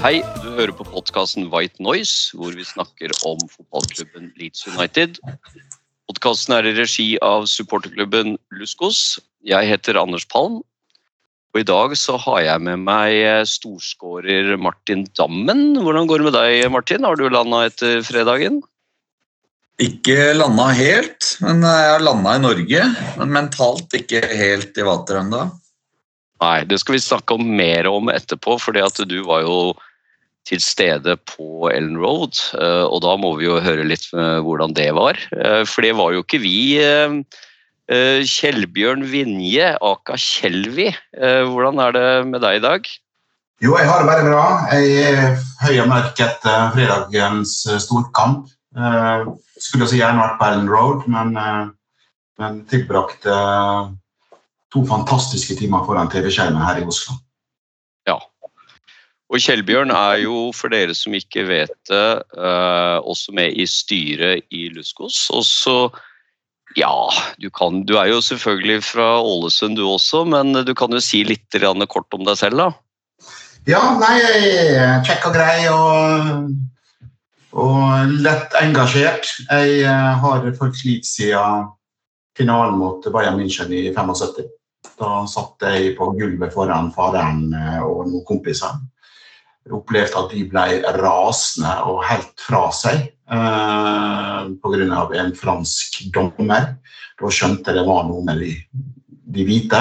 Hei, du hører på podkasten White Noise, hvor vi snakker om fotballklubben Leeds United. Podkasten er i regi av supporterklubben Luskos. Jeg heter Anders Palm. Og I dag så har jeg med meg eh, storskårer Martin Dammen. Hvordan går det med deg, Martin? Har du landa etter fredagen? Ikke landa helt, men jeg har landa i Norge. Men mentalt ikke helt i vater ennå. Nei, det skal vi snakke om mer om etterpå, fordi at du var jo til stede på Ellen Road. eh, Og da må vi jo høre litt eh, hvordan det var. Eh, For det var jo ikke vi. Kjellbjørn Vinje, aka Kjelvi. Hvordan er det med deg i dag? Jo, jeg har det bare bra. Jeg er høy og mørk etter fredagens storkamp. Skulle så gjerne vært på Ellen Road, men, men tilbrakte to fantastiske timer foran TV-skjermen her i Oslo. Og Kjellbjørn er jo, for dere som ikke vet det, eh, også med i styret i Luskos. Og så, ja, du, kan, du er jo selvfølgelig fra Ålesund du også, men du kan jo si litt kort om deg selv, da. Ja, nei, jeg er kjekk og grei og, og lett engasjert. Jeg eh, har fulgt Leeds siden finalen mot Bayern München i 75. Da satt jeg på gulvet foran faderen eh, og noen kompiser. Opplevde at de ble rasende og helt fra seg eh, pga. en fransk dommer. Da skjønte det var noe med de, de hvite.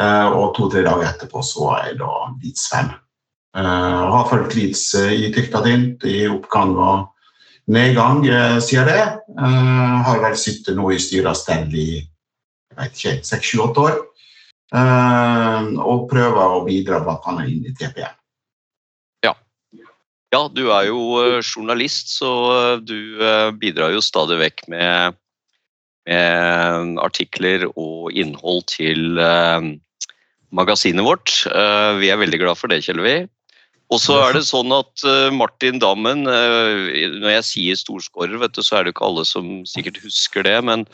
Eh, og to-tre dager etterpå så var jeg da Leeds-fan. Eh, har fulgt Leeds eh, i tykta tynt, i oppgang og nedgang eh, siden det. Eh, har vel sittet nå i styret og i jeg vet ikke, seks, sju, åtte år. Eh, og prøver å bidra bl.a. inn i TPM. Ja, du er jo eh, journalist, så eh, du eh, bidrar jo stadig vekk med, med artikler og innhold til magasinet vårt. Vi er veldig glad for det, Kjellevi. Og så er det sånn at Martin Dammen Når jeg sier storskårer, vet du, så er det ikke alle som sikkert husker det, men,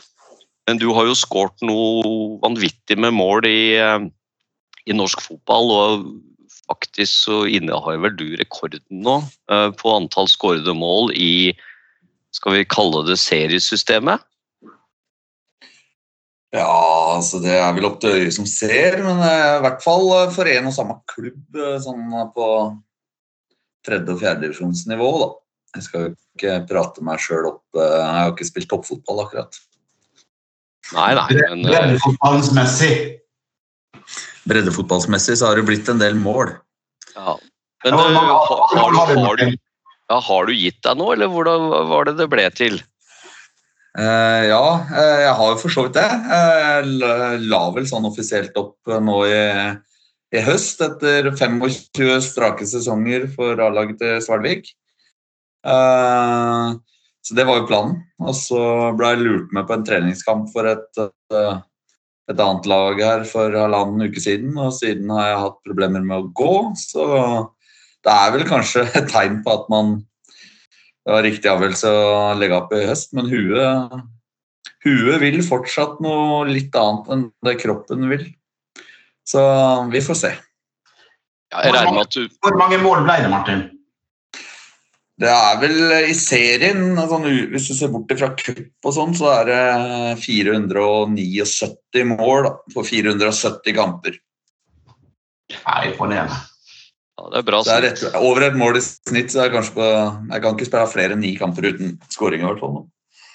men du har jo skåret noe vanvittig med mål i, i norsk fotball. og Faktisk så innehar vel du rekorden nå eh, på antall skårede mål i skal vi kalle det seriesystemet? Ja, altså det er vel opp til øyet som ser, men eh, i hvert fall eh, for en og samme klubb sånn på tredje- og fjerdedivisjonsnivå, da. Jeg skal jo ikke prate meg sjøl opp Jeg har jo ikke spilt toppfotball, akkurat. Nei, nei, men eh, Breddefotballmessig. Breddefotballsmessig så har det blitt en del mål. ja. Men eh, har, har, du, har, du, ja, har du gitt deg nå, eller hvordan var det det ble til? Eh, ja, eh, jeg har jo for så vidt det. Jeg la- la vel sånn offisielt opp eh, nå i, i høst, etter 25 strake sesonger for A-laget til Svelvik. Eh, så det var jo planen. Og så ble jeg lurt med på en treningskamp for et, eh, et annet lag her for halvannen uke siden, og siden har jeg hatt problemer med å gå, så det er vel kanskje et tegn på at man det var riktig avgjørelse å legge opp i høst, men huet, huet vil fortsatt noe litt annet enn det kroppen vil. Så vi får se. Ja, jeg regner med at du Hvor mange mål ble det, Martin? Det er vel i serien, sånn, hvis du ser bort fra cup og sånn, så er det 479 mål da, på 470 kamper. Nei, imponerende. ja, Det er bra. Det er rett, over et mål i snitt, så er det kanskje på Jeg kan ikke spille flere enn ni kamper uten skåring. i hvert fall.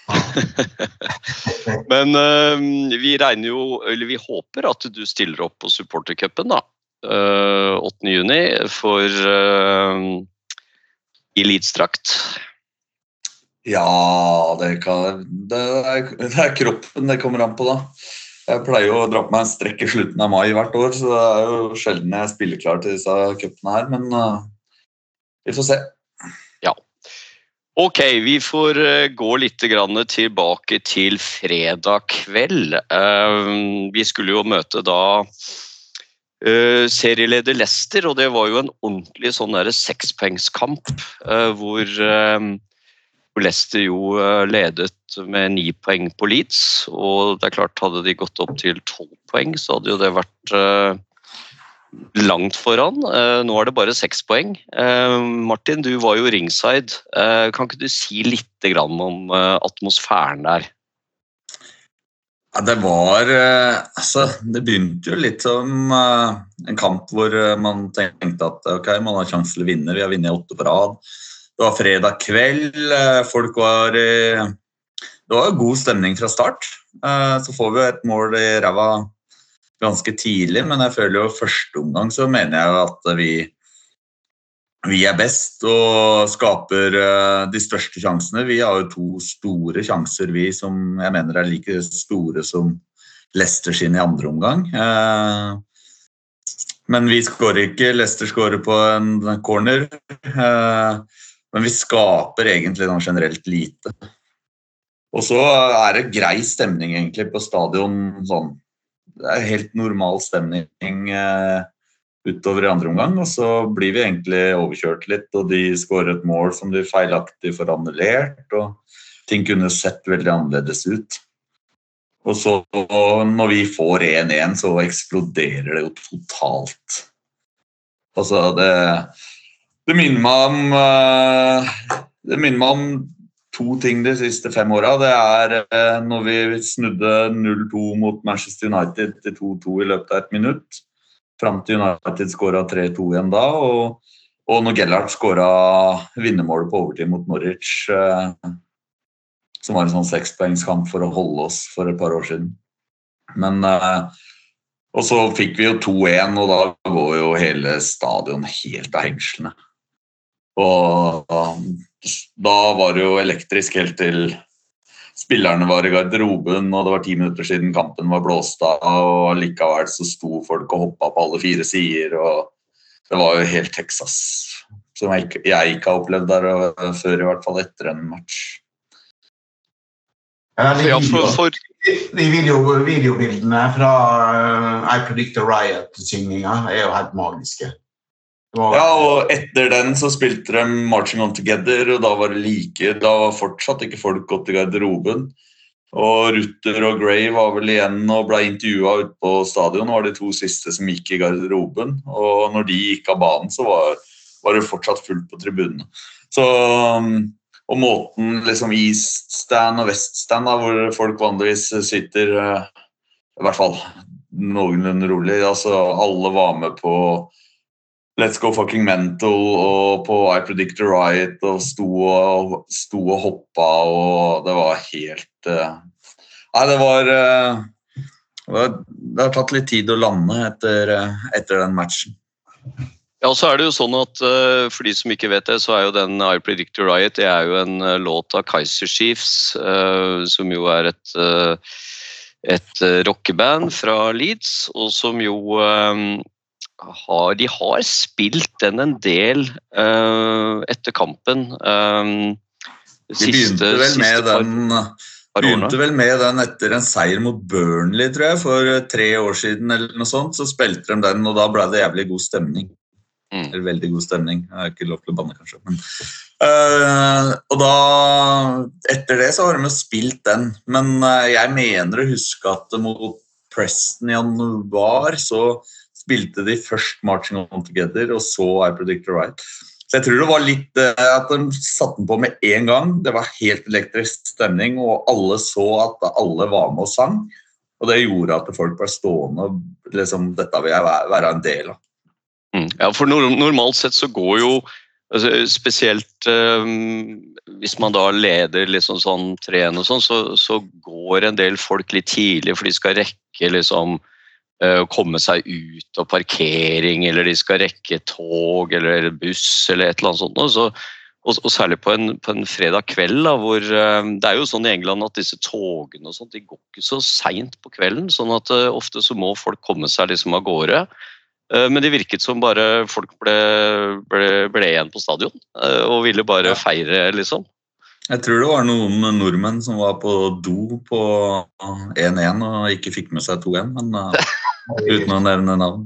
Men uh, vi regner jo, eller vi håper at du stiller opp på supportercupen da. Uh, 8. juni for uh, i Leeds-drakt. Ja, det, kan, det, er, det er kroppen det kommer an på, da. Jeg pleier jo å dra på meg en strekk i slutten av mai hvert år, så det er jo sjelden jeg spiller klar til disse cupene her, men uh, vi får se. Ja. Ok, vi får eh, gå litt grann tilbake til fredag kveld. Eh, Vi skulle jo møte da eh, serieleder Leicester, og det var jo en ordentlig sånn sekspoengskamp uh, hvor uh, Leicester jo eh, ledet med ni poeng på Leeds. Og det er klart, hadde de gått opp til tolv poeng, så hadde jo det vært eh, langt foran. Eh, Nå er det bare seks poeng. Eh, Martin, du var jo ringside. Eh, Kan ikke du si litt om eh, atmosfæren der? Ja, det var eh, Altså, det begynte jo litt som eh, en kamp hvor eh, man tenkte at ok, man har sjanse til å vinne. Vi har vunnet åtte på rad. Det var fredag kveld. Folk var i Det var god stemning fra start. Så får vi jo et mål i ræva ganske tidlig, men jeg føler jo første omgang så mener jeg at vi vi er best og skaper eh, de største sjansene. Vi har jo to store sjanser, vi, som jeg mener er like store som Leicester sin i andre omgang. Eh, Men vi skårer ikke. Leicester skårer på en corner. Eh, Men vi skaper egentlig sånn generelt lite. Og så er det grei stemning egentlig på stadion. Sånn. Det er helt normal stemning. eh, utover i andre omgang, og så blir vi egentlig overkjørt litt, og de skårer et mål som de feilaktig får annullert, og ting kunne sett veldig annerledes ut. Og så når vi får 1-1, så eksploderer det jo totalt. Altså, det, det minner meg om eh, Det minner meg om to ting de siste fem åra. Det er eh, når vi snudde 0-2 mot Manchester United til 2-2 i løpet av et minutt fram til United skåra 3-2 igjen da. Og, og når Gellert skåra vinnermålet på overtid mot Norwich, eh, som var en sånn sekspoengskamp for å holde oss for et par år siden. Men eh, Og så fikk vi jo 2-1, og da går jo hele stadion helt av hengslene. Og da var det jo elektrisk helt til spillerne var i garderoben, og det var ti minutter siden kampen var blåst av, og likevel så sto folk og hoppa på alle fire sider, og det var jo helt Texas. Som jeg, ikke- jeg ikke har opplevd der øh, før, i hvert fall etter en match. Ja, de video- de video, videobildene fra uh, I Predict a Riot-synginga er jo helt magiske. Ja, og etter den så spilte de Marching On Together, og da var det like Da var fortsatt ikke folk gått i garderoben. Og Rutter og Gray var vel igjen og ble intervjua ute på stadion. var de to siste som gikk i garderoben. Og når de gikk av banen, så var, var det fortsatt fullt på tribunene. Så um, Og måten liksom East Stand og West Stand, da, hvor folk vanligvis sitter eh, I hvert fall noenlunde rolig. altså Alle var med på Let's Go Fucking Mental og på I Predict a Riot og sto og, sto og hoppa og det var helt eh, Nei, det var, eh, det har tatt litt tid å lande etter, eh, etter den matchen. Ja, og så er det jo sånn at eh, For de som ikke vet det, så er jo den I Predict a Riot det er jo en eh, låt av Kaiser Chiefs, eh, som jo er et, eh, et eh, rockeband fra Leeds, og som jo eh, har, De har spilt den en del uh, etter kampen. eh, de begynte vel den par. Begynte vel med den etter en seier mot Burnley, tror jeg, for eh, tre år siden. eller noe sånt, Så spilte de den, og da ble det jævlig god stemning. Mm. Eller veldig god stemning. Jeg har ikke lov til å banne, kanskje. Men, uh, og da Etter det så har de jo spilt den. Men uh, jeg mener å huske at mot Preston i januar så spilte de først 'Marching On Together' og så 'I Predict the Right'. Så jeg tror det var litt eh, at de satte den på med en gang. Det var helt elektrisk stemning, og alle så at alle var med og sang. Og det gjorde at folk ble stående og liksom, Dette vil jeg være, en del av. Mm. Ja, for normalt sett så går jo altså, Spesielt um, hvis man da leder liksom sånn 3-1 og sånn, så, så går en del folk litt tidlig, for de skal rekke liksom å komme seg ut og parkering, eller de skal rekke tog eller buss eller et eller annet sånt. Så, Og, og særlig på en, på en fredag kveld, da, hvor eh, det er jo sånn i England at disse togene og sånt, de går ikke så seint på kvelden. sånn at eh, ofte så må folk komme seg liksom av gårde. Eh, men det virket som bare folk ble, ble, ble igjen på stadion eh, og ville bare feire, liksom. Jeg tror det var noen nordmenn som var på do på 1-1 og ikke fikk med seg 2-1, men eh, uten å nevne navn.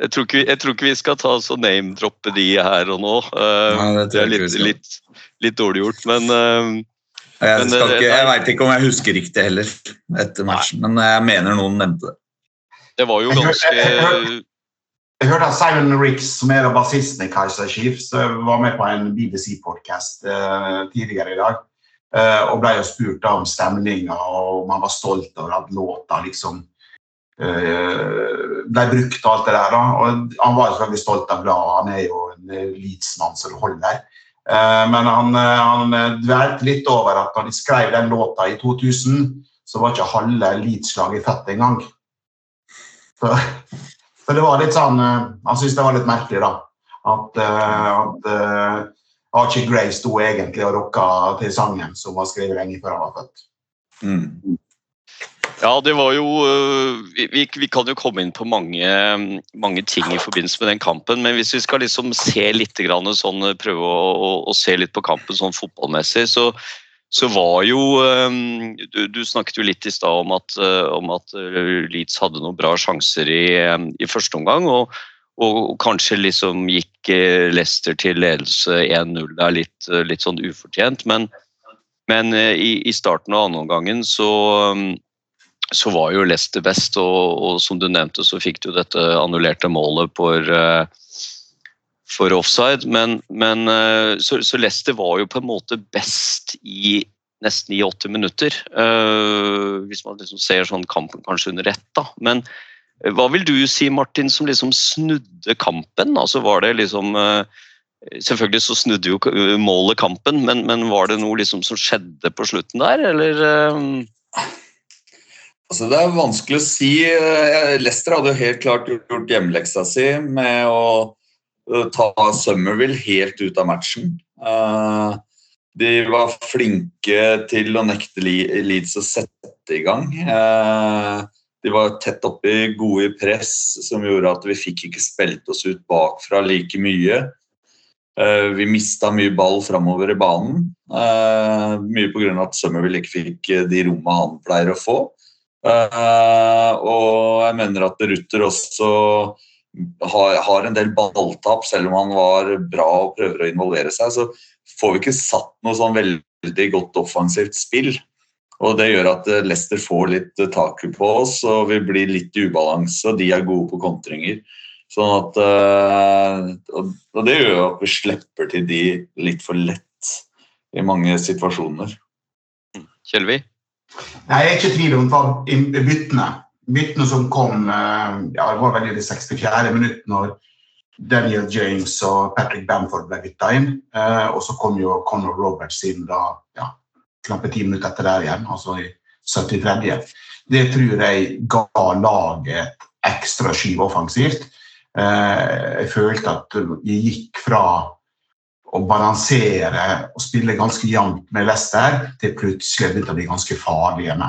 Jeg tror, ikke, jeg tror ikke vi skal ta så name-droppe de her og nå. Eh, Nei, det det er litt, litt, litt dårlig gjort, men eh, Jeg, Men, eh, ikke, jeg veit ikke om jeg husker riktig heller etter matchen, men jeg mener noen nevnte det. det var jo ganske jeg hørte at Simon Ricks, som er bassisten i Kaiser Chiefs, var med på en BBC-podkast tidligere i dag. eh, og ble jo spurt om stemninga og om han var stolt over at låta liksom ble brukt og alt det der. da. Og han var jo selvfølgelig stolt og glad, han er jo en eh, Leeds-mann det holder. Eh, men han, eh, han eh, dvelte litt over at når de skrev den låta i 2000, så var ikke halve Leeds-slaget fett engang. Så, så det var litt sånn eh, Han syntes det var litt merkelig, da. At, eh, at eh, Archie Gray sto egentlig og rocka til sangen som var skrevet lenge før han var født. Mm. Ja, det var jo øh, vi, vi, kan jo komme inn på mange, mange ting i forbindelse med den kampen, men hvis vi skal liksom se litt sånn, prøve å, å, å se litt på kampen sånn fotballmessig, så, så var jo du, du snakket jo litt i stad om øh, om at øh, Leeds hadde noen bra sjanser i, i første omgang. og og kanskje liksom gikk Leicester til ledelse 1-0 der litt, øh, litt sånn ufortjent. Men, men i, i starten av andre omgangen så, så var jo Leicester best, og, og som du nevnte, så fikk du dette annullerte målet for, eh, for offside. Men, men eh, så, så Leicester var jo på en måte best i nesten i 80 minutter. eh, hvis man liksom ser sånn kampen kanskje under ett, da. Men hva vil du si, Martin, som liksom snudde kampen? Altså var det liksom Selvfølgelig så snudde jo målet kampen, men, men var det noe liksom som skjedde på slutten der, eller? Eh, Altså, det er vanskelig å si. Lester Leicester hadde jo helt klart gjort hjemmeleksa si med å eh, ta Summerville helt ut av matchen. Eh, De var flinke til å nekte Le- Leeds å sette i gang. Eh, De var tett oppi, gode i press, som gjorde at vi fikk ikke spilt oss ut bakfra like mye. Eh, Vi mista mye ball framover i banen, eh, mye pga. at Summerville ikke fikk eh, de rommene han pleier å få. Eh, og jeg mener at Rutter også har, har en del balltap, selv om han var bra og prøver å involvere seg. Så får vi ikke satt noe sånn veldig godt offensivt spill. Og det gjør at eh, Leicester får litt tak taket på oss, og vi blir litt i ubalanse, og de er gode på kontringer. Sånn at, eh, og det gjør at vi slipper til de litt for lett i mange situasjoner. Kjellvi? Nei, Jeg er ikke i tvil om hva byttene. Byttene som kom eh, ja, det var vel i det 64. minutt når Daniel James og Patrick Bamford ble bytta inn. Eh, og så kom jo Conor Roberts inn da ja, knappe ti minutter etter der igjen, altså i 73. Det tror jeg ga laget et ekstra skyv offensivt. Eh, jeg følte at vi gikk fra å balansere og spille ganske jevnt med Leicester, til plutselig begynte å bli ganske igjen.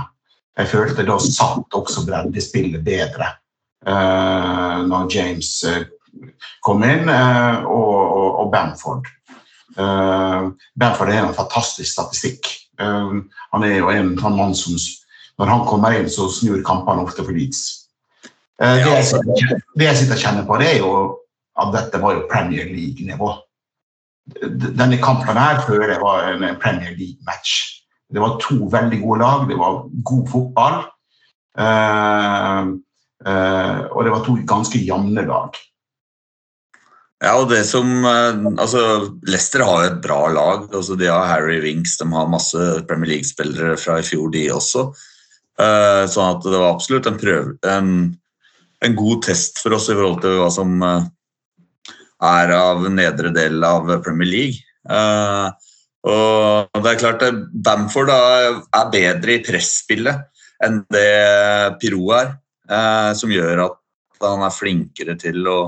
Jeg følte da satt også breddespillet bedre uh, når James eh, kom inn, uh, og, og, og Bamford. Uh, Bamford er en fantastisk statistikk. Uh, han er jo en sånn mann som Når han kommer inn, så snur kampene ofte for Leeds. Det, jeg sitter, det jeg sitter og kjenner på, det er jo at dette var jo Premier League-nivå denne kampen her før det var en Premier League-match. Det var to veldig gode lag, det var god fotball. eh, eh, og det var to ganske jevne lag. Ja, og det som eh, Altså, Leicester har et bra lag. altså De har Harry Winks, de har masse Premier League-spillere fra i fjor, de også. Eh, sånn at det var absolutt en prøve en, en god test for oss i forhold til hva som eh, er av nedre del av Premier League. Uh, og det er klart at Bamford er bedre i presspillet enn det Pirou er, uh, som gjør at han er flinkere til å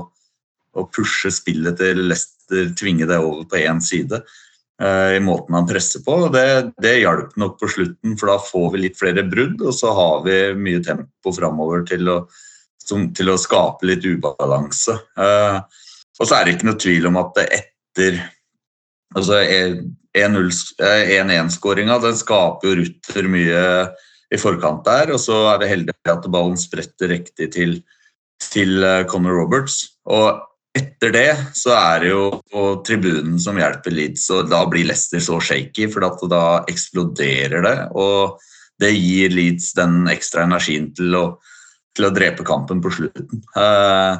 å pushe spillet til Leicester tvinge det over på én side. eh, I måten han presser på. Det, det hjalp nok på slutten, for da får vi litt flere brudd, og så har vi mye tempo framover til, til å skape litt ubalanse. Eh, Og så er det ikke noe tvil om at det etter altså 1-1-skåringa den skaper jo Rutter mye i forkant der, og så er vi heldige at ballen spretter riktig til, til eh, Conor Roberts. Og etter det så er det jo tribunen som hjelper Leeds, og da blir Leicester så shaky, for da eksploderer det. Og det gir Leeds den ekstra energien til å, til å drepe kampen på slutten. Eh,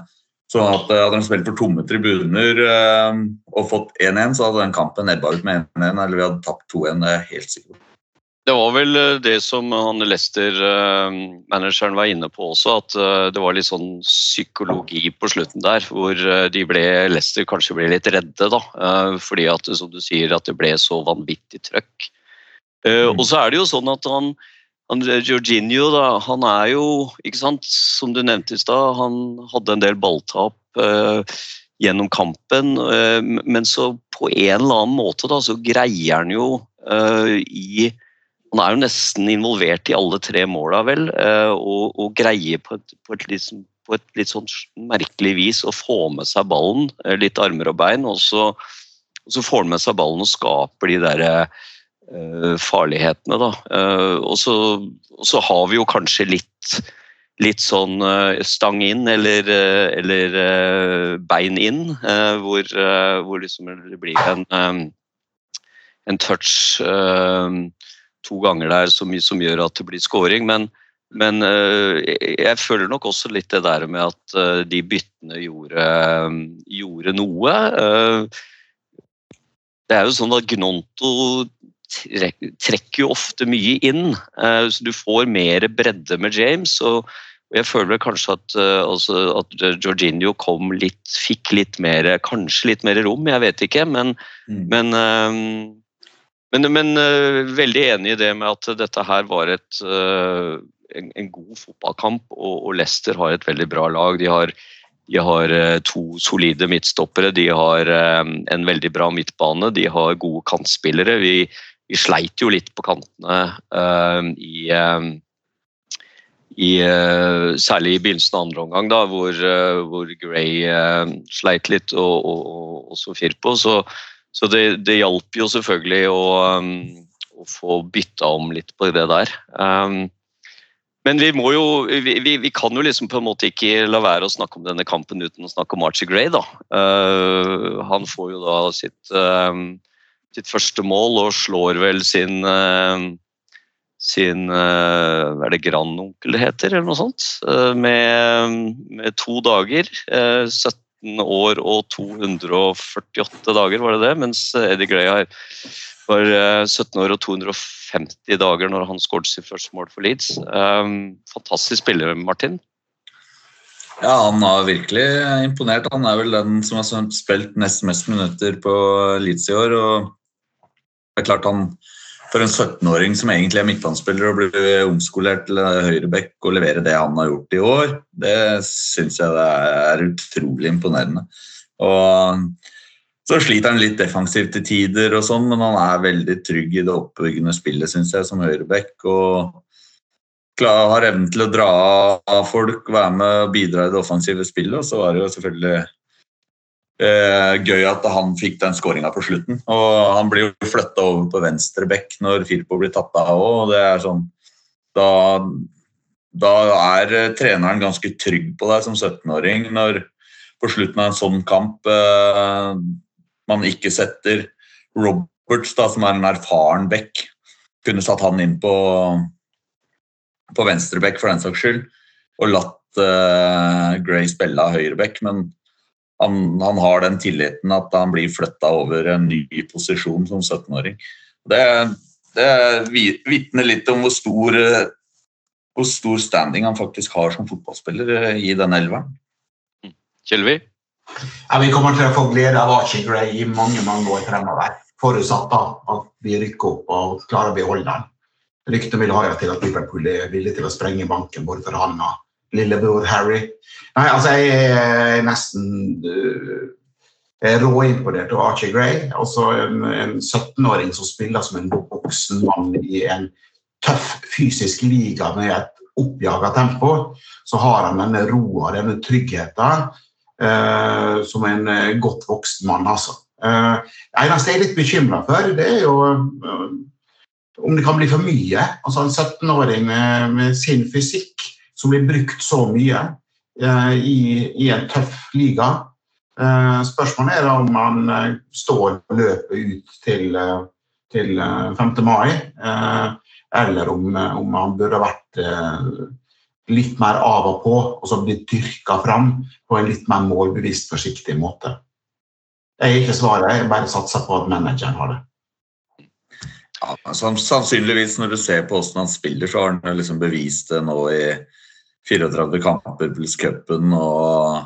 Sånn at eh, Hadde de spilt for tomme tribuner eh, og fått 1-1, så hadde den kampen ebba ut med 1-1, eller vi hadde tapt 2-1. Det er helt sikkert. Det var vel eh, det som han Leicester-manageren var inne på også, at det var litt sånn psykologi på slutten der, hvor de ble, Leicester kanskje ble litt redde, da. Fordi at, som du sier, at det ble så vanvittig trøkk. Eh, Mm. Og så er det jo sånn at han, han Jorginho, da, han er jo, ikke sant, som du nevnte i stad, han hadde en del balltap eh, gjennom kampen, eh, men så på en eller annen måte da, så greier han jo eh, i han er jo nesten involvert i alle tre måla, vel, eh, og, og greier på et, på, et sånn- på et litt sånn merkelig vis å få med seg ballen, eh, litt armer og bein, og så, og så får han med seg ballen og skaper de der eh, farlighetene, da. Eh, og, så, og så har vi jo kanskje litt Litt sånn eh, stang inn eller, eh, eller eh, bein inn, eh, hvor, eh, hvor liksom det blir en, eh, en touch eh, to ganger der som, som gjør at det blir scoring. Men, men eh, jeg- føler nok også litt det der med at eh, de byttene gjorde, gjorde noe. Eh, Det er jo sånn at Gnonto trekker jo ofte mye inn, eh, så du får mer bredde med James. og jeg føler kanskje at, eh, altså, at Jorginho kom litt, fikk litt mer, kanskje litt mer rom, jeg vet ikke. Men, Mm. men, eh, men, men eh, veldig enig i det med at dette her var et, eh, en, en god fotballkamp, og, og Leicester har et veldig bra lag. De har, de har eh, to solide midtstoppere, de har eh, en veldig bra midtbane, de har gode kantspillere. Vi, vi sleit jo litt på kantene uh, i uh, i, uh, særlig i begynnelsen av andre omgang, da, hvor, eh, hvor Gray eh, sleit litt, og, og, og også Firpo. Så, så det, det hjalp jo selvfølgelig å, um, å få bytta om litt på det der. Um, men vi må jo vi, vi, vi kan jo liksom på en måte ikke la være å snakke om denne kampen uten å snakke om Archie Gray, da. Han får jo da sitt, sitt første mål og slår vel sin um, sin eh, er det grandonkel det heter, eller noe sånt? eh, Med, med to dager. eh, 17 år og 248 dager, var det det? Mens Eddie Gray var eh, 17 år og 250 dager når han skåret sitt første mål for Leeds. Eh, Fantastisk spiller, Martin. Ja, han har virkelig imponert. Han er vel den som har spilt nest mest minutter på Leeds i år. og det er klart han For en 17-åring som egentlig er midtbanespiller og blir omskolert til høyreback og leverer det han har gjort i år, det syns jeg det er utrolig imponerende. Og så sliter han litt defensivt til tider, og sånn, men han er veldig trygg i det oppbyggende spillet, syns jeg, som høyreback. og har evnen til å dra av folk, være med og bidra i det offensive spillet. Og så var det jo selvfølgelig eh, gøy at han fikk den skåringa på slutten. Og han blir jo flytta over på venstre bekk når Firpo blir tatt av òg, sånn da, da er eh, treneren ganske trygg på deg som 17-åring når på slutten av en sånn kamp eh, man ikke setter Roberts, da, som er en erfaren bekk, kunne satt han inn på på venstreback for den saks skyld, og latt eh, Gray spille av høyreback, men han, han, har den tilliten at han blir flytta over en ny posisjon som 17-åring. Det, det vitner litt om hvor stor, eh, hvor stor standing han faktisk har som fotballspiller eh, i den elveren. Kjellvi? Ja, vi kommer til å få glede av Archie Gray i mange mange år fremover. Forutsatt da at vi rykker opp og klarer å beholde den. Ryktene vil ha til at Liverpool er villig til å sprenge banken både for han og lillebror Harry. Nei, altså jeg er nesten uh, er råimponert av Archie Gray. Altså en, en 17-åring som spiller som en voksen mann i en tøff fysisk liga med et oppjaga tempo. Så har han denne roa, denne tryggheten, uh, som en uh, godt voksen mann, altså. Uh, eneste jeg er litt bekymra for, det er jo uh, om det kan bli for mye. Altså En 17-åring med, med sin fysikk som blir brukt så mye eh, i, i en tøff liga. Eh, spørsmålet er da om han eh, står løpet ut til, til eh, 5. mai, eller om, om han burde vært litt mer av og på, og så blitt dyrka fram på en litt mer målbevisst, forsiktig måte. Jeg er ikke svaret, jeg bare satser på at manageren har det. Ja, sannsynligvis når du ser på hvordan han spiller, så har han liksom bevist det nå i 34 kamper pluss cupen. Og,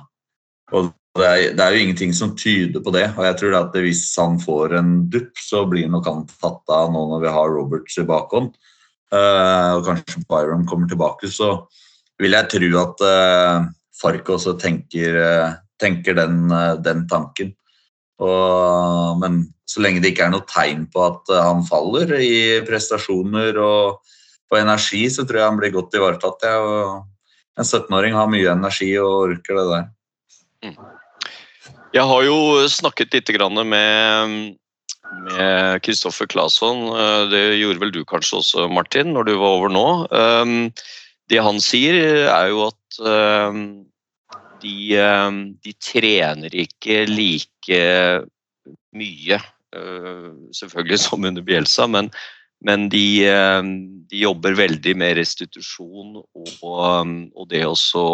og det, er, det er jo ingenting som tyder på det. Og jeg tror at hvis han får en dupp, så blir nok han tatt av nå når vi har Roberts i bakhånd. Uh, og kanskje Byron kommer tilbake, så vil jeg tro at uh, Fark også tenker, uh, tenker den, eh, den tanken. Og, men så lenge det ikke er noe tegn på at eh, han faller i prestasjoner og på energi, så tror jeg han blir godt ivaretatt. Ja. En 17-åring har mye energi og orker det der. Jeg har jo snakket litt med Kristoffer Claesson. Det gjorde vel du kanskje også, Martin, når du var over nå. Um, Det han sier, er jo at um, de, um, de trener ikke like mye, uh, selvfølgelig som under Bielsa, men, men de, um, de jobber veldig med restitusjon og, og det også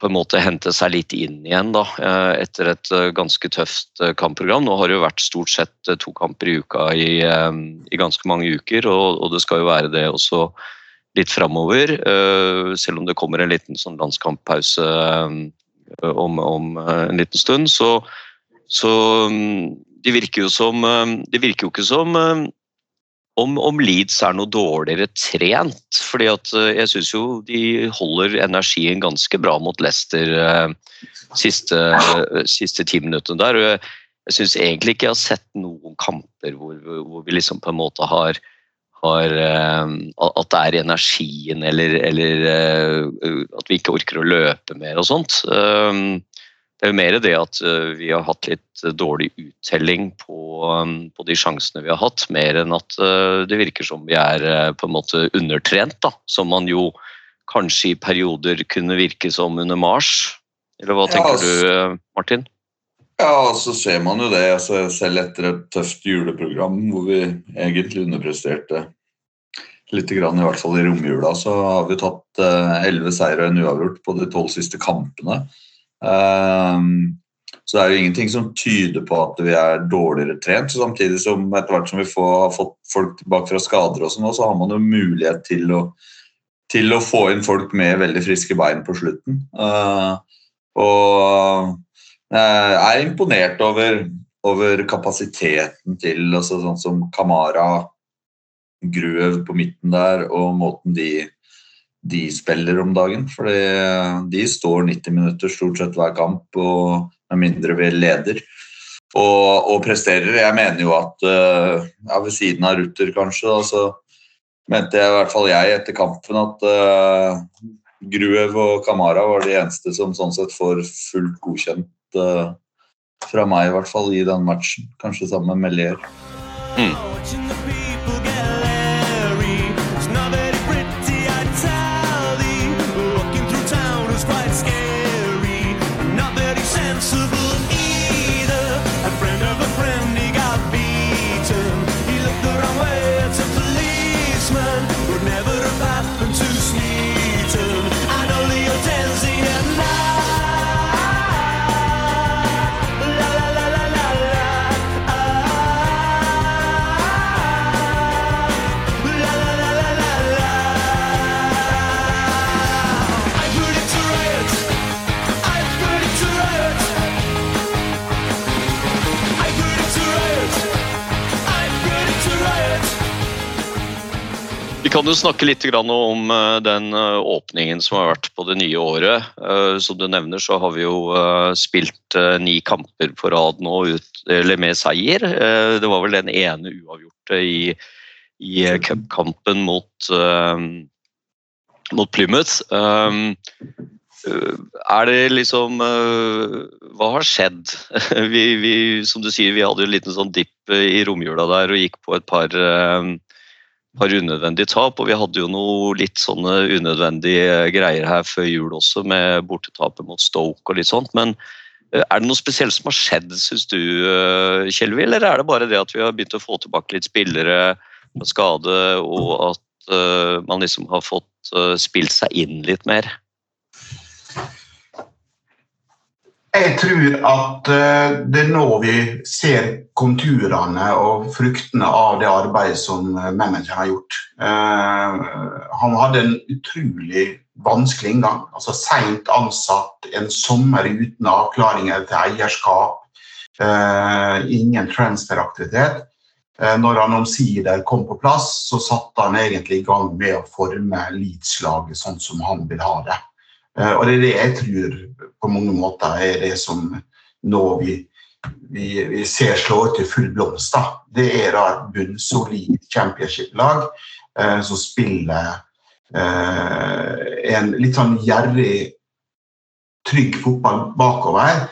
på en måte hente seg litt inn igjen da, eh, etter et eh, ganske tøft eh, kampprogram. Nå har det jo vært stort sett eh, to kamper i uka i, eh, i ganske mange uker, og, og det skal jo være det også litt framover. eh, Selv om det kommer en liten sånn landskamppause eh, om, om eh, en liten stund, så, så mm, det virker jo som eh, Det virker jo ikke som eh, om, om Leeds er noe dårligere trent. fordi at eh, jeg syns jo de holder energien ganske bra mot Leicester eh, siste, eh, siste ti minuttene der. og Jeg, jeg syns egentlig ikke jeg har sett noen kamper hvor, hvor vi liksom på en måte har, har eh, At det er energien eller, eller eh, at vi ikke orker å løpe mer og sånt. Eh, det er jo mer det at eh, vi har hatt litt dårlig uttelling på, um, på de sjansene vi har hatt, mer enn at eh, det virker som vi er eh, på en måte undertrent, da. Som man jo kanskje i perioder kunne virke som under Mars. Eller hva Ja, tenker altså- du, eh, Martin? Ja, så ser man jo det. Altså, selv etter et tøft juleprogram hvor vi egentlig underpresterte litt, grann, i hvert fall i romjula, så har vi tatt elleve seire og en uavgjort på de tolv siste kampene. Ehm, så det er jo ingenting som tyder på at vi er dårligere trent. Samtidig som etter hvert som vi får, har fått folk tilbake fra skader, og sånn, så har man jo mulighet til å, til å få inn folk med veldig friske bein på slutten. Eh, og jeg er imponert over, over kapasiteten til altså, sånn som Kamara, Gruev på midten der, og måten de, de spiller om dagen. For de står 90 minutter stort sett hver kamp, og med mindre vi leder. Og, og presterer. Jeg mener jo at eh, ja, ved siden av Rutter, kanskje, da, så mente jeg i hvert fall jeg etter kampen at uh, Gruev og Kamara var de eneste som sånn sett får fullt godkjent uh, fra meg, i hvert fall, i den matchen. Kanskje sammen med Melier. Watching Vi kan jo snakke litt om eh, den eh, åpningen som har vært på det nye året. Eh, Som du nevner, så har vi jo spilt ni kamper på rad nå ut, med seier. Det var vel den ene uavgjorte i, i cupkampen mot, mot Plymouth. Er det liksom Hva har skjedd? Vi, vi, som du sier, vi hadde jo en liten sånn dipp i romjula der og gikk på et par par unødvendige tap, og vi hadde jo noe litt sånne unødvendige greier her før jul også, med bortetapet mot Stoke og litt sånt. Men eh, er det noe spesielt som har skjedd, syns du, eh, Kjelvi, eller er det bare det at vi har begynt å få tilbake litt spillere med skade, og at eh, man liksom har fått spilt seg inn litt mer? Jeg tror at eh, det er nå vi ser konturene og fruktene av det arbeidet som eh, manageren har gjort. Eh, han hadde en utrolig vanskelig inngang. altså Seint ansatt, en sommer uten avklaringer til eierskap. ingen transferaktivitet. Når han omsider kom på plass, så satte han egentlig i gang med å forme Leeds-laget sånn som han vil ha det. Eh, Og det er det jeg tror på mange måter er det som nå vi, vi, vi ser slå ut i full blomst. da. Det er da et bunnsolid championship-lag eh, som spiller eh, en litt sånn gjerrig, trygg fotball bakover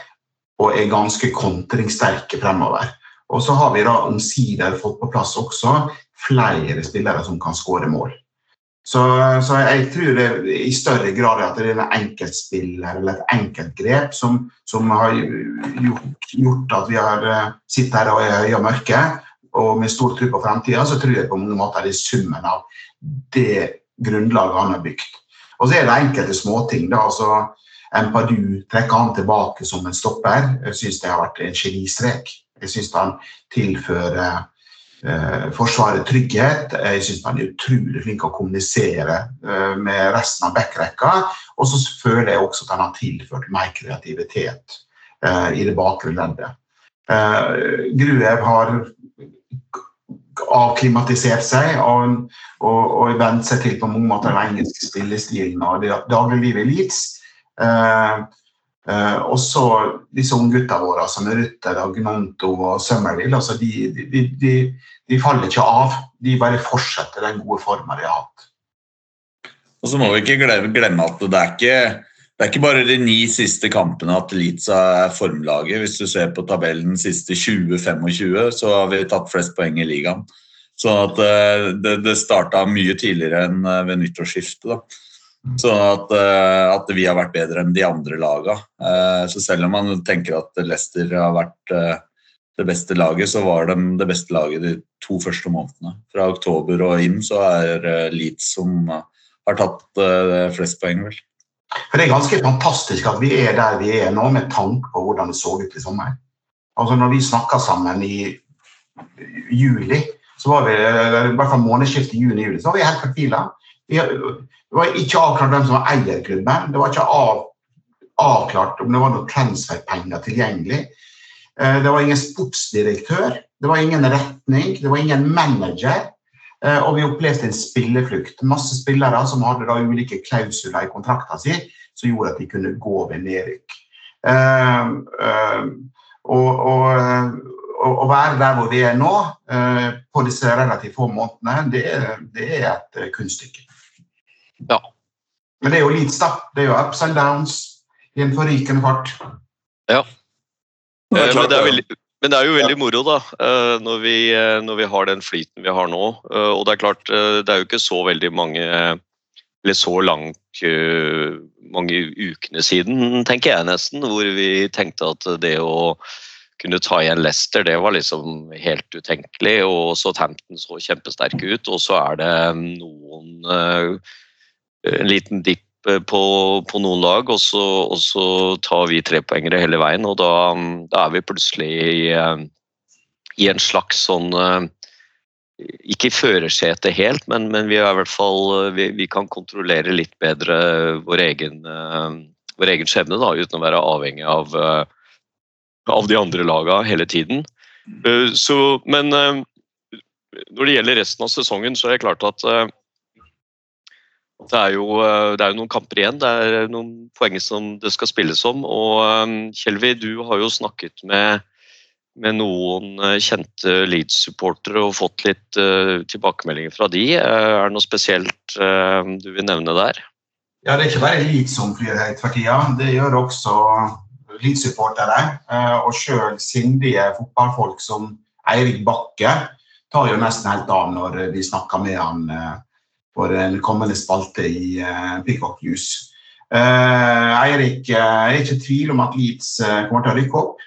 og er ganske kontringssterke fremover. Og så har vi da omsider fått på plass også flere spillere som kan skåre mål. Så, så jeg tror det i større grad at det er en enkeltspiller eller et enkeltgrep som, som har gjort, gjort at vi har eh, sittet her og er høye og mørke og med stor tro på fremtida, så tror jeg på mange måter det er summen av det grunnlaget han har bygd. Og så er det enkelte småting. da, altså Empadu trekker han tilbake som en stopper. Jeg syns det har vært en genistrek. Jeg syns han tilfører Forsvaret trygghet. Jeg syns han er utrolig flink å kommunisere eh, med resten av backrekka. Og så føler jeg også at han har tilført mer kreativitet eh, i det bakre leddet. Eh, Gruev har avklimatisert seg og, og, og vent seg til på mange måter den engelske spillestilen og dagliglivet i Leeds. Eh, eh, og så disse unggutta våre som er Rutter, Gnanto og Sømmerdil, Altså de, de, de, de faller ikke av. De bare fortsetter den gode forma de har hatt. Og så må vi ikke glemme, at det er ikke det er ikke bare de ni siste kampene at Leeds er formlaget. Hvis du ser på tabellen siste 20-25, så har vi tatt flest poeng i ligaen. Så eh, det, det starta mye tidligere enn eh, ved nyttårsskiftet. da. Så at, eh, at vi har vært bedre enn de andre laga. Så selv om man tenker at Leicester har vært det beste laget, så var de det beste laget de to første månedene. Fra oktober og inn så er Leeds som har tatt flest poeng, vel. For Det er ganske fantastisk at vi er der vi er nå, med tanke på hvordan det så ut i sommer. Altså Når vi snakka sammen i juli, så var vi, i hvert fall månedsskiftet juni-juli, så var vi helt fortvila. Det var ikke avklart hvem som var eier klubben. Det var ikke av, avklart om det var noen transferpenger tilgjengelig. Eh, Det var ingen sportsdirektør, det var ingen retning, det var ingen manager. Eh, Og vi opplevde en spilleflukt. Masse spillere som hadde da ulike klausuler i kontrakten sin som gjorde at de kunne gå ved nedrykk. Eh, Og, å være der hvor vi er nå, på disse relativt få månedene, det, det er et kunststykke. Ja. Men det er jo Leeds, da. Det er jo ups and downs i en forrykende fart. Ja. Det klart, Men det er, veldig, men det er jo veldig moro da, eh, når vi, eh, når vi har den flyten vi har nå. Eh, Og det er klart, eh, det er jo ikke så veldig mange eller så langt eh, mange ukene siden, tenker jeg nesten, hvor vi tenkte at det å kunne ta igjen Leicester, det var liksom helt utenkelig. Og Southampton så kjempesterke ut, og så er det noen eh, En liten dipp eh, på, på noen lag, og så, og så tar vi trepoengere hele veien. Og da, da er vi plutselig i, eh, i en slags sånn eh, Ikke i førersetet helt, men, men vi, er i hvert fall, eh, vi, vi kan kontrollere litt bedre vår egen, eh, vår egen skjebne, da, uten å være avhengig av, eh, av de andre laga hele tiden. Eh, Så, men eh, når det gjelder resten av sesongen, så er det klart at eh, Det er, jo, eh, det er jo noen kamper igjen, det er noen poeng som det skal spilles om. Og eh, Kjelvi, du har jo snakket med, med noen eh, kjente Leeds-supportere og fått litt uh, tilbakemeldinger fra de. Er det noe spesielt uh, du vil nevne der? Ja, Det er ikke bare Leeds som flyr høyt for tida. Det gjør også Leeds-supportere. Og sjøl sindige fotballfolk som Eirik Bakke tar jo nesten helt av når vi snakker med han for en kommende spalte i uh, Peacock News. Uh, Eirik uh, er ikke i tvil om at Leeds kommer til å rykke opp.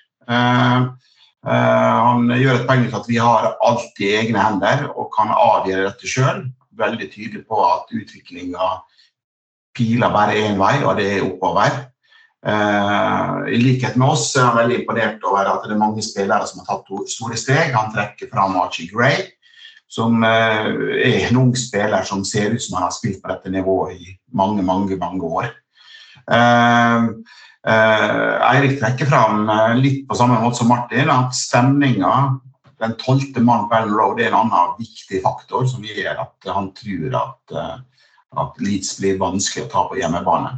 han gjør et poeng ut at vi har alt i egne hender og kan avgjøre dette sjøl. Veldig tydelig på at utviklinga piler bare én vei, og det er oppover. I likhet med oss er han veldig imponert over at det er mange spillere som har tatt store steg. Han trekker fram Archie Gray som eh, er en ung spiller som ser ut som han har spilt på dette nivået i mange, mange, mange år. Uh, uh, Eirik trekker fram uh, litt på samme måte som Martin at stemninga, den tolvte mannen på Ellen Road, er en annen viktig faktor som gjør at han tror at, at Leeds blir vanskelig å ta på hjemmebane.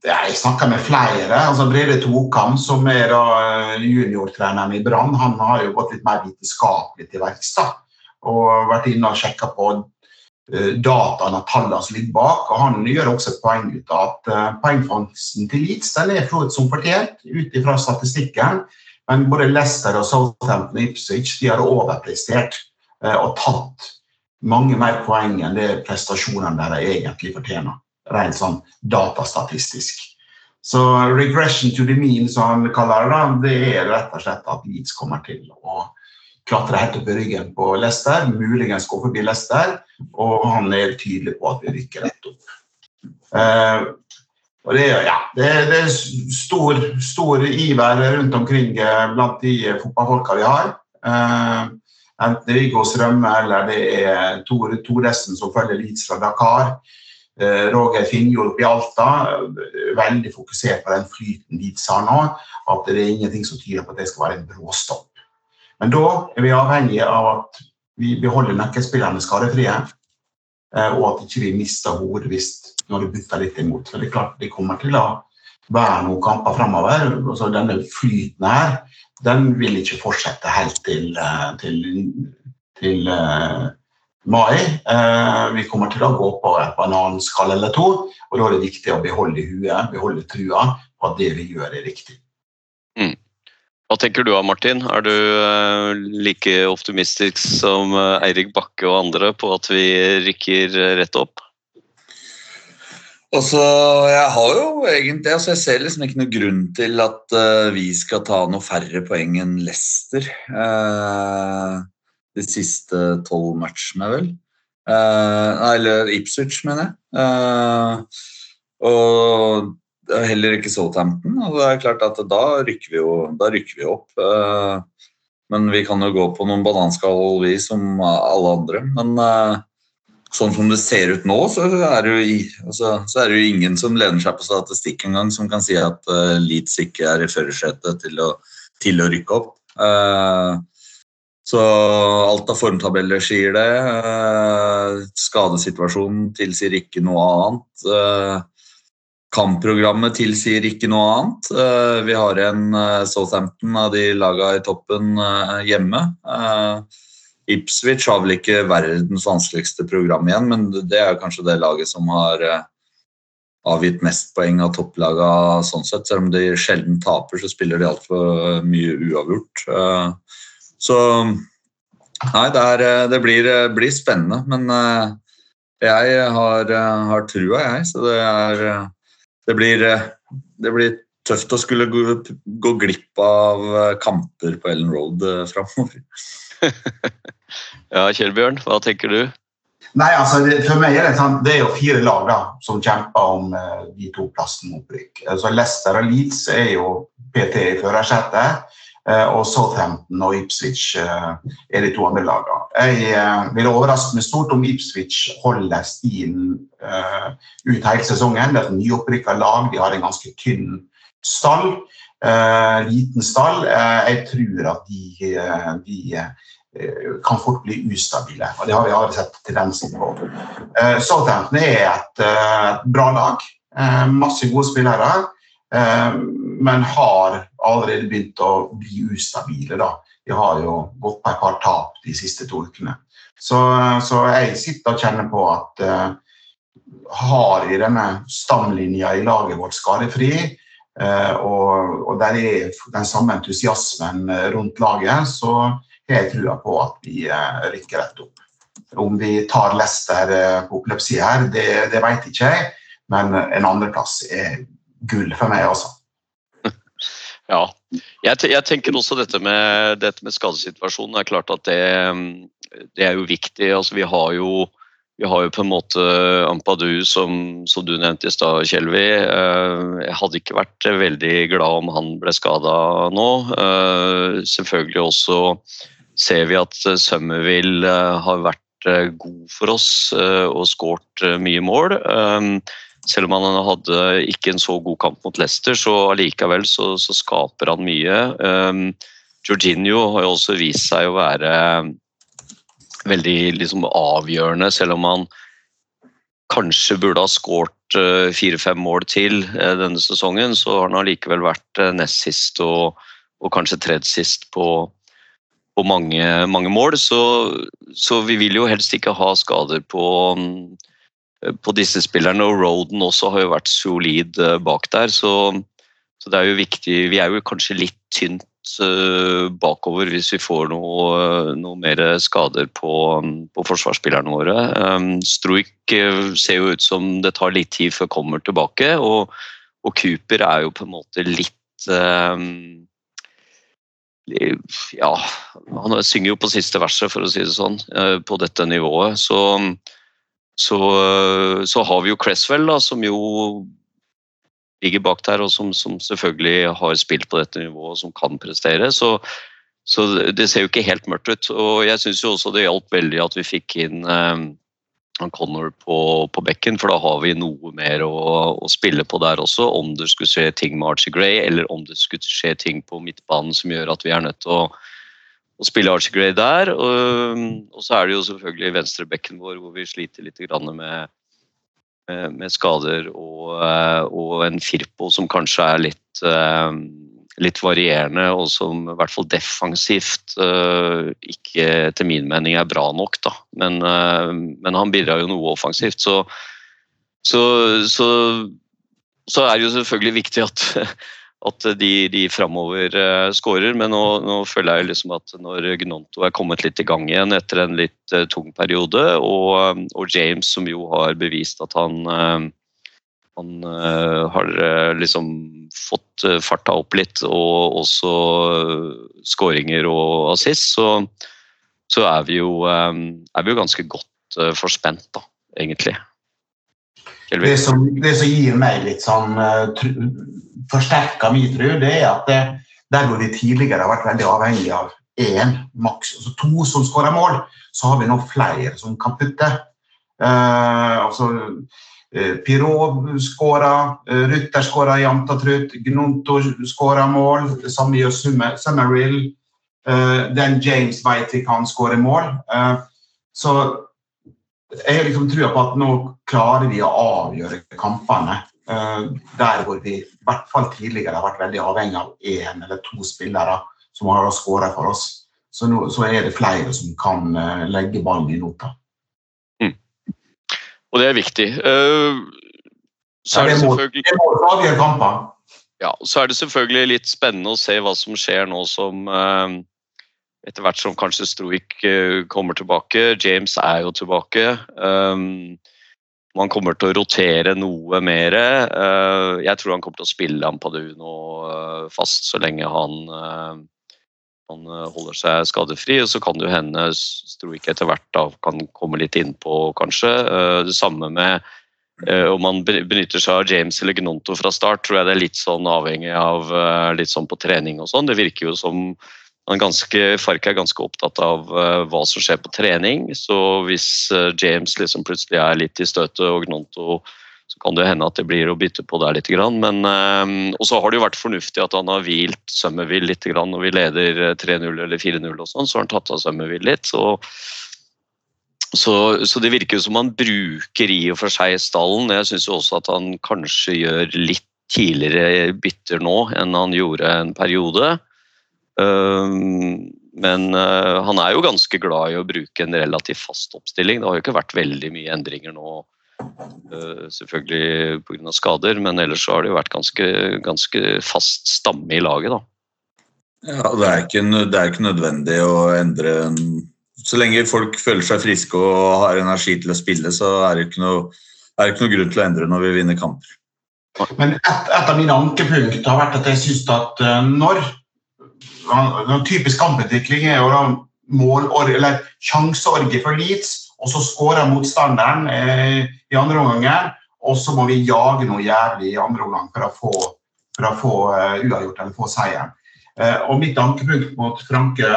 Jeg snakka med flere. altså Brede Tokam, som er da juniortreneren i Brann, han har jo gått litt mer vitenskapelig til verks og vært inne og sjekka på dataene og tallene som ligger bak. og Han gjør også et poeng ut av at poengfangsten til Leeds den er flott som fortjent ut ifra statistikken. Men både Leicester og Southampton og Ipswich de har overprestert og tatt mange mer poeng enn det prestasjonene deres egentlig fortjener rent sånn datastatistisk. Så regression to the mean, som han kaller det, det er rett og slett at Leeds kommer til å klatre helt opp i ryggen på Leicester, muligens gå forbi Leicester, og han er tydelig på at vi rykker rett opp. Uh, og det, ja, det, det er stor, stor, iver rundt omkring eh, blant de fotballfolka vi har. Uh, enten det er Viggo Strømme eller det er Tore Thoresen som følger Leeds fra Dakar. Eh, Roger Finnjord i Alta, eh, veldig fokusert på den flyten de sa nå. At det er ingenting som tyder på at det skal være en bråstopp. Men da er vi avhengige av at vi beholder nøkkelspillerne skadefrie. Eh, og at ikke vi ikke mister hodet hvis når det butter litt imot. Men det er klart det kommer til å være noen kamper framover. Altså, denne flyten her den vil ikke fortsette helt til, til, til mai. Eh, vi kommer til å gå på et bananskall eller to, og da er det viktig å beholde huet, beholde trua på at det vi gjør, er riktig. Mm. Hva tenker du Martin? Er du eh, like optimistisk som eh, Eirik Bakke og andre på at vi rykker rett opp? Altså, jeg har jo egentlig altså Jeg ser liksom ikke noe grunn til at uh, vi skal ta noe færre poeng enn Leicester. Uh, de siste tolv matchene, vel. Eh, eller Ipswich, mener jeg. Eh, og heller ikke Southampton. Og det er klart at da rykker vi jo rykker vi opp. Eh, men vi kan jo gå på noen bananskall, vi, som alle andre. Men sånn som det ser ut nå, så er det jo, altså, så er det jo ingen som lener seg på statistikk engang, som kan si at Leeds ikke er i førersetet til, til, å rykke opp. Uh, så alt av formtabeller sier det. Eh, skadesituasjonen tilsier ikke noe annet. Eh, kampprogrammet tilsier ikke noe annet. Eh, vi har en Southampton av de laga i toppen hjemme. Ipswich har vel ikke verdens vanskeligste program igjen, men det er kanskje det laget som har avgitt mest poeng av topplaga sånn sett. Selv om de sjelden taper, så spiller de altfor mye uavgjort. Så Nei, det, er, eh, det blir, eh, blir, spennende. Men eh, jeg har, har trua, jeg. Så det er Det blir, det blir tøft å skulle gå, gå, glipp av kamper på Ellen Road framover. ja, Kjell-Bjørn, hva tenker du? Nei, altså, det, For meg er det sånn, det er jo fire lag da, som kjemper om de to plassene opprykk. Altså, Leicester og Leeds er jo PT i førersetet. Eh, og Southampton og Ipswich eh, er de to andre lagene. Jeg eh, vil overraske meg stort om Ipswich holder stien ut hele sesongen. Det er et nyopprykka lag, de har en ganske tynn stall. liten stall. jeg tror at de, de kan fort bli ustabile. og Det har vi aldri sett tendensen på. Southampton er et, et bra lag. Masse gode spillere. Men har allerede begynt å bli ustabile. da. De har jo gått på et par tap de siste to ukene. Så, så jeg sitter og kjenner på at uh, har vi denne stamlinja i laget vårt skadefri, uh, og, og der er den samme entusiasmen eh, rundt laget, så har jeg trua på at vi uh, rykker rett opp. Om vi tar Lester på oppløpssida her, det, det vet ikke jeg, men en andreplass er gull for meg også. Ja. Jeg, jeg tenker også dette med, dette med skadesituasjonen. Det er klart at det, det er jo viktig. Altså, vi, har jo, vi har jo på en måte Ampadu, som, som du nevnte i stad, Kjelvi. Eh, Jeg hadde ikke vært veldig glad om han ble skada nå. Eh, Selvfølgelig også ser vi at Summerville eh, har vært god for oss og skåret mye mål. Selv om han hadde ikke en så god kamp mot Leicester, så allikevel så, så skaper han mye. Um, Jorginho har jo også vist seg å være veldig liksom, avgjørende, selv om han kanskje burde ha skåret uh, fire-fem mål til uh, denne sesongen, så har han allikevel vært uh, nest sist og, og kanskje tredje sist på, på mange, mange mål. Så, så vi vil jo helst ikke ha skader på um, på disse spillerne, og Roden også har jo vært solid eh, bak der. Så, så det er jo viktig Vi er jo kanskje litt tynt eh, bakover hvis vi får noe, noe mer skader på, på forsvarsspillerne våre. Struik eh, ser jo ut som det tar litt tid før kommer tilbake, og, og Cooper er jo på en måte litt ja, han synger jo på siste verset, for å si det sånn, eh, på dette nivået. Så så, så har vi jo Cresswell, da, som jo ligger bak der, og som, som selvfølgelig har spilt på dette nivået og som kan prestere. Så, så det ser jo ikke helt mørkt ut. Og jeg syns også det hjalp veldig at vi fikk inn eh, Connor på, på bekken, for da har vi noe mer å, å, spille på der også. Om det skulle skje ting med Archie Gray, eller om det skulle skje ting på midtbanen som gjør at vi er nødt til å å spille Archie Gray der. Og, og, så er det jo selvfølgelig venstrebekken vår hvor vi sliter litt med, med, med skader og, og, en Firpo som kanskje er litt, litt varierende, og som i hvert fall defensivt ikke etter min mening er bra nok. Da. Men, men han bidrar jo noe offensivt. Så, så, så, så er det jo selvfølgelig viktig at at de, de framover uh, skårer. Men nå, nå, føler jeg liksom at når Gnonto er kommet litt i gang igjen etter en litt uh, tung periode, og, og, James som jo har bevist at han uh, han har liksom fått farta opp litt, og også skåringer og assist, så, så er, vi jo, er vi jo ganske godt forspent, da, egentlig. Det som, det som, gir meg litt sånn forsterka min tro, det er at det, der hvor vi tidligere har vært veldig avhengig av én, maks altså to som skårer mål, så har vi nå flere som kan putte. Uh, altså, uh, Pirot skåra, uh, Rutter skåra jevnt og trutt, Gnonto skåra mål, samme gjør Summerrill. den James vet vi kan skåre mål. så jeg har liksom trua på at nå klarer vi å avgjøre kampene. Der hvor vi i hvert fall tidligere har vært veldig avhengig av én eller to spillere som har skåra for oss. Så nå så er det flere som kan legge ballen i nota. Mm. Og det er viktig. Så er det selvfølgelig Det må avgjøre kamper. Ja, så er det selvfølgelig litt spennende å se hva som skjer nå som etter hvert som kanskje Stroik kommer tilbake. James er jo tilbake. Man kommer til å rotere noe mer. Uh, jeg tror han kommer til å spille Ampadu nå uh, fast så lenge han, uh, han holder seg skadefri. Og så kan det jo hende Stroik etter hvert da kan komme litt innpå, kanskje. det samme med om man benytter seg av James eller Gnonto fra start, tror jeg det er litt sånn avhengig av litt sånn på trening og sånn. Det virker jo som ganske, Fark er ganske opptatt av uh, hva som skjer på trening. Så hvis uh, James liksom plutselig er litt i støtet og Gnonto Så kan det hende at det blir å bytte på der litt. Men, eh, og så har det jo vært fornuftig at han har hvilt Summerville litt. Når vi leder eh, 3-0 eller 4-0 og sånn, så har han tatt av Summerville litt. Så, så, så det virker jo som han bruker i og for seg stallen. Jeg syns også at han kanskje gjør litt tidligere bytter nå enn han gjorde en periode. Um, men uh, han er jo ganske glad i å bruke en relativt fast oppstilling. Det har jo ikke vært veldig mye endringer nå, uh, selvfølgelig pga. skader, men ellers så har det jo vært ganske, ganske fast stamme i laget, da. Ja, det er, ikke, det er ikke nødvendig å endre Så lenge folk føler seg friske og har energi til å spille, så er det ikke noe, er det ikke noe grunn til å endre når vi vinner kamper. Men et, et av mine ankepunkter har vært at jeg syns at eh, når en Typisk kamputvikling er jo da mål, eller sjanseorgie for Leeds, og så skårer motstanderen eh, i andre omgang, og så må vi jage noe jævlig i andre omgang for å få, for å få uh, uavgjort eller få seieren. Uh, og mitt ankepunkt mot Franke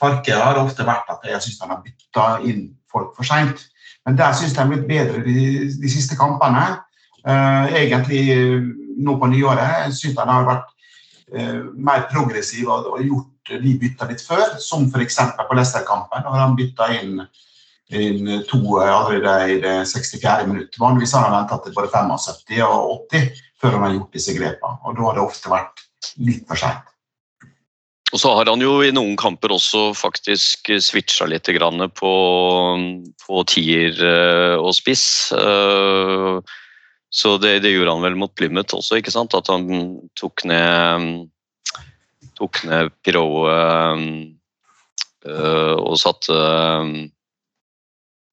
Farke har ofte vært at jeg syns han har bytta inn folk for seint. Men der syns jeg han har blitt bedre de, de siste kampene. Uh, egentlig nå på nyåret jeg syns han har vært mer progressiv og, og gjort de bytta litt før, som f.eks. på Leicester-kampen. Har han bytta inn, inn to eh, allerede i det 64. minutt. Vanligvis har han venta til både 75 og 80 før han har gjort disse grepene. Og da har det ofte vært litt for seint. Og så har han jo i noen kamper også faktisk switcha litt på, på tier eh, og spiss. Så det, det gjorde han vel mot Plymouth også, ikke sant? At han tok ned tok ned Pirou eh, eh, og satte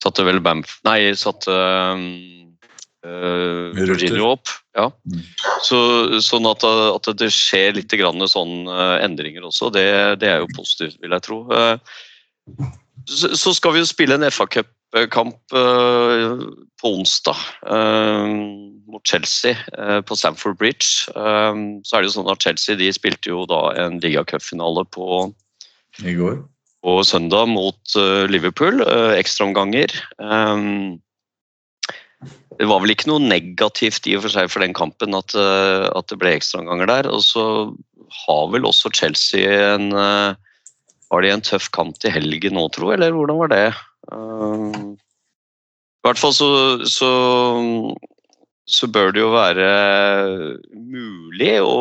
Satte vel Bamf Nei, satte øh, Rutter. Jorginho opp. Ja. Mm. Så, sånn at, at det skjer litt grann sånn eh, endringer også, det, det er jo positivt, vil jeg tro. Eh, så, så skal vi jo spille en FA-cupkamp eh, på onsdag eh, mot Chelsea eh, på Stamford Bridge. Eh, så er det jo sånn at Chelsea de spilte jo da en ligacupfinale på I går. på søndag mot eh, Liverpool, ekstraomganger. Det var vel ikke noe negativt i og for seg for den kampen at, at det ble ekstraomganger der. Og så har vel også Chelsea en Var det en tøff kamp til helgen nå, tro, eller hvordan var det? I hvert fall så, så så bør det jo være mulig å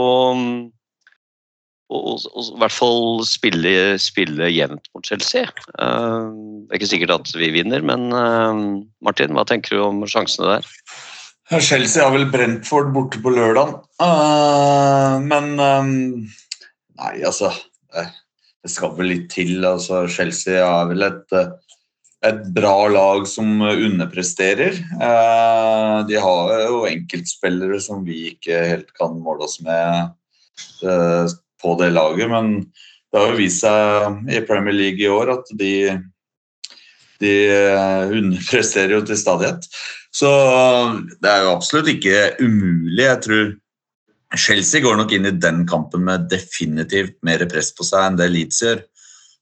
og, i hvert fall spille, spille jevnt mot Chelsea. Eh, det er ikke sikkert at vi vinner, men eh, Martin, hva tenker du om sjansene der? Chelsea har vel Brentford borte på lørdag. Eh, men Nei, altså det, skal vel litt til. Altså, Chelsea er vel et, et bra lag som underpresterer. Eh, de har jo enkeltspillere som vi ikke helt kan måle oss med eh, på det laget, men det har jo vist seg i Premier League i år at de de eh, underpresterer jo til stadighet. Så det er jo absolutt ikke umulig. Jeg tror Chelsea går nok inn i den kampen med definitivt mer press på seg enn det Leeds gjør.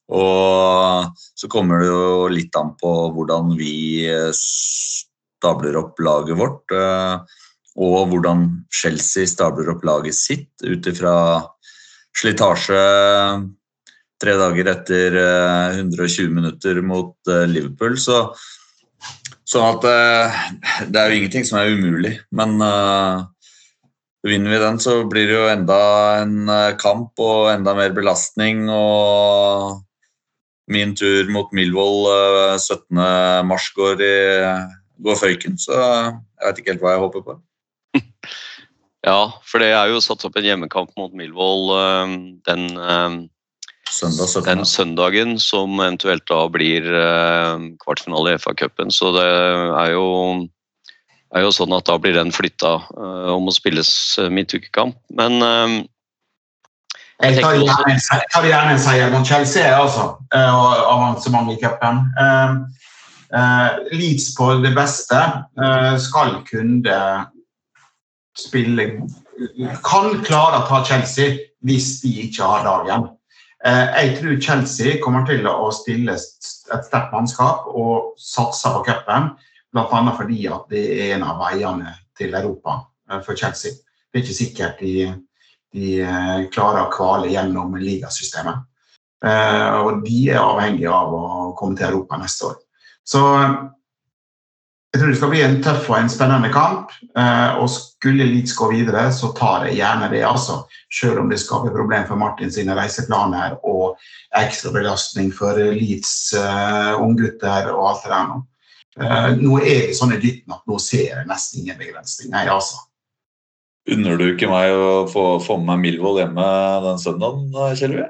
Og så kommer det jo litt an på hvordan vi eh, stabler opp laget vårt, eh, og hvordan Chelsea stabler opp laget sitt ut ifra slitasje tre dager etter eh, 120 minutter mot eh, Liverpool. Så, sånn at eh, det er jo ingenting som er umulig. Men eh, vinner vi den, så blir det jo enda en eh, kamp og enda mer belastning. Og min tur mot Millwall eh, 17. mars går, i, går føyken, så jeg vet ikke helt hva jeg håper på. Ja, for det er jo satt opp en hjemmekamp mot Millwall eh, den, eh, Søndag den søndagen, som eventuelt da blir eh, kvartfinale i FA-cupen. Så det er jo, er jo sånn at da blir den flytta om å spilles midtukekamp. Men Jeg tar gjerne, jeg tar gjerne en seier mot Chelsea, altså. Og avansement i cupen. Eh, eh, Leeds på det beste skal kunne spille Kan klare å ta Chelsea hvis de ikke har dagen. Jeg tror Chelsea kommer til å stille et sterkt mannskap og satse på cupen. Bl.a. fordi at det er en av veiene til Europa for Chelsea. Det er ikke sikkert de, de eh, klarer å kvale gjennom ligasystemet. Eh, og de er avhengige av å komme til Europa neste år. Så jeg tror det skal bli en tøff og en spennende kamp. Eh, og skulle Leeds gå videre, så tar jeg gjerne det, altså. Selv om det skaper problem for Martin sine reiseplaner og ekstra belastning for Leeds uh, unggutter og alt det der nå. Uh, nå er det sånn i dytten at nå ser jeg nesten ingen begrensning. Nei, altså. Unner du ikke meg å få, få med meg Milvold hjemme den søndagen, Kjellvi?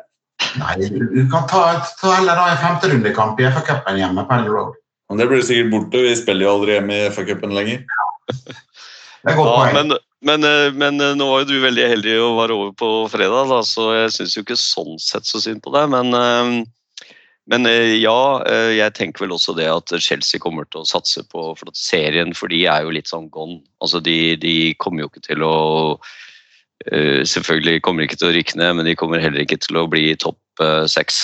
Nei, du kan ta, ta heller da en femterundekamp i FA-cupen hjemme på Ellen Road. Men det blir sikkert borte. Vi spiller jo aldri hjemme i FA-cupen lenger. Det er godt Ja, poeng. men, men, eh, men eh, nå var jo du veldig heldig og var over på fredag, da, så jeg syns jo ikke sånn sett så synd på deg. Men, eh, men eh, ja, eh, jeg tenker vel også det at Chelsea kommer til å satse på for at serien, for de er jo litt sånn gone. Altså de, de kommer jo ikke til å eh, Selvfølgelig kommer de ikke til å rykke ned, men de kommer heller ikke til å bli topp seks.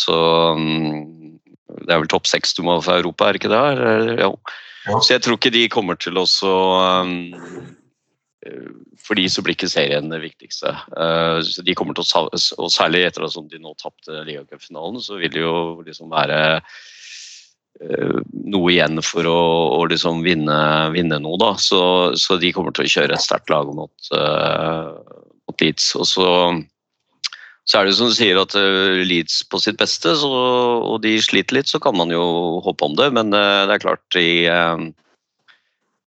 Så mm, det er vel topp seks du må ha for Europa, er det ikke det? Ja. Ja. Så jeg tror ikke de kommer til å så um, For de så blir ikke serien det viktigste. Eh, så de kommer til å, Og særlig etter at de nå tapte ligacupfinalen, så vil det jo liksom være eh, noe igjen for å, å liksom vinne, vinne noe, da. Så, så de kommer til å kjøre et sterkt lag mot, eh, mot Leeds. Og så så er det som du sier at eh, Leeds på sitt beste, så, og de sliter litt, så kan man jo håpe om det. Men eh, det er klart i, eh,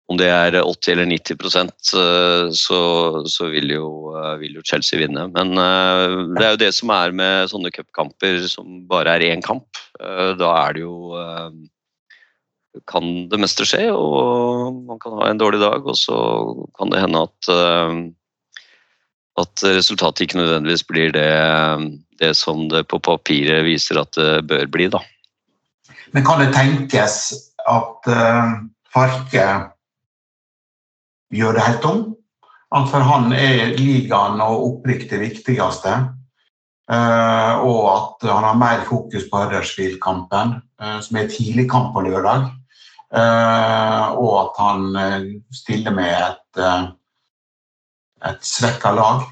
Om det er 80 eller 90 eh, så, så vil, jo, eh, vil jo Chelsea vinne. Men eh, det er jo det som er med sånne cupkamper som bare er én kamp. Da er det jo Kan det meste skje, og man kan ha en dårlig dag, og så kan det hende at at resultatet ikke nødvendigvis blir det, det som det på papiret viser at det bør bli. Da. Men kan det tenkes at Farke helt om? At for han er ligaen og opprykk det viktigste. eh, og at han har mer fokus på Huddersfield-kampen, eh, som er tidlig kamp på lørdag. Eh, og at han stiller med et, et svekka lag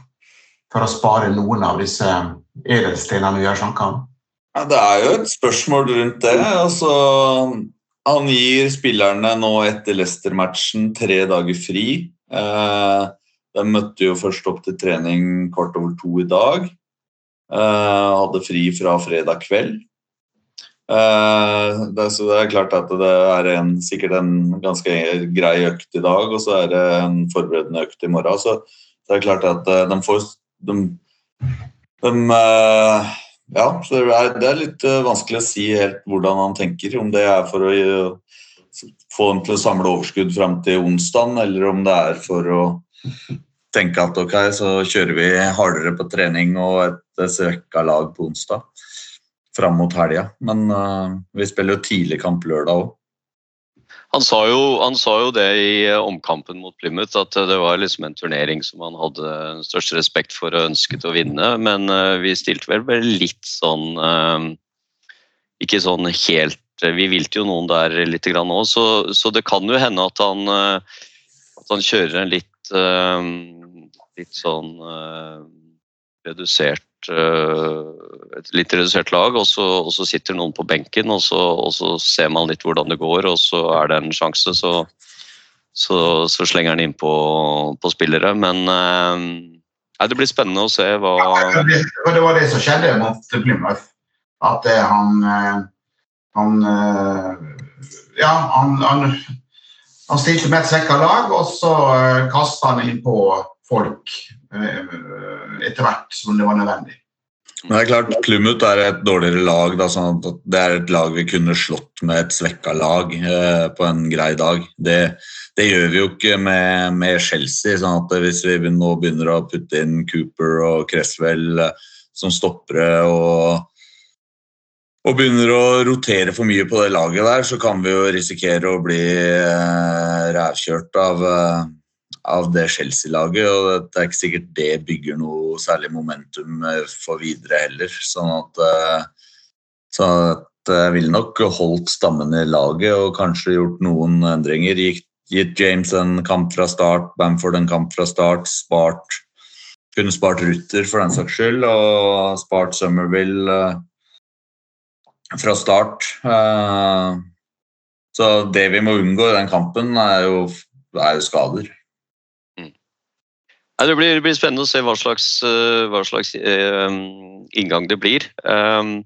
for å spare noen av disse edelstenene vi gjør som kan. Ja, det er jo et spørsmål rundt det. Altså, han gir spillerne nå etter Leicester-matchen tre dager fri. Eh, de møtte jo først opp til trening kvart over to i dag. Eh, hadde fri fra fredag kveld. Eh, så det er klart at det er en, sikkert en ganske grei økt i dag, og så er det en forberedende økt i morgen. Så det er klart at de får de, de, ja, så det er, det er litt eh, vanskelig å si helt hvordan han tenker. Om det er for å få dem til å samle overskudd fram til onsdag, eller om det er for å tenke at ok, så kjører vi hardere på trening og et svekka lag på onsdag fram mot helga. Men uh, vi spiller jo tidlig kamp lørdag òg. Han sa, jo, han sa jo det i eh, omkampen mot Plymouth, at eh, det var liksom en turnering som han hadde størst respekt for og ønsket å vinne. Men eh, vi stilte vel bare litt sånn Ikke sånn helt Vi vilte jo noen der litt òg, så, så det kan jo hende at han, at han kjører en litt Litt sånn redusert et litt redusert lag, og så, og så sitter noen på benken, og så, og så ser man litt hvordan det går, og så er det en sjanse, så, så, slenger han inn på, spillere. Men eh, nei, det blir spennende å se hva ja, det, det var det som skjedde mot Plymouth. At han eh, Han eh, Ja, han, han, han stilte med et svekka lag, og så kasta han inn på folk eh, etter hvert som det var nødvendig. Men det er klart, Plumut er et dårligere lag. Da, sånn det er et lag vi kunne slått med et svekka lag eh, på en grei dag. Det, det gjør vi jo ikke med, med Chelsea. sånn at Hvis vi nå begynner å putte inn Cooper og Cresswell eh, som stoppere og, og begynner å rotere for mye på det laget der, så kan vi jo risikere å bli eh, rævkjørt av eh, av det Chelsea-laget, og det er ikke sikkert det bygger noe særlig momentum eh, for videre heller. Sånn at, eh, så at jeg ville nok holdt stammen i laget og kanskje gjort noen endringer. Gitt, James en kamp fra start, Bamford en kamp fra start, spart kunne spart Rutter for den saks skyld, og spart Summerville eh, fra start. Eh, så det vi må unngå i den kampen, er jo, er jo skader. Nei, det, blir, det blir spennende å se hva slags, eh, hva slags eh, inngang det blir. Um,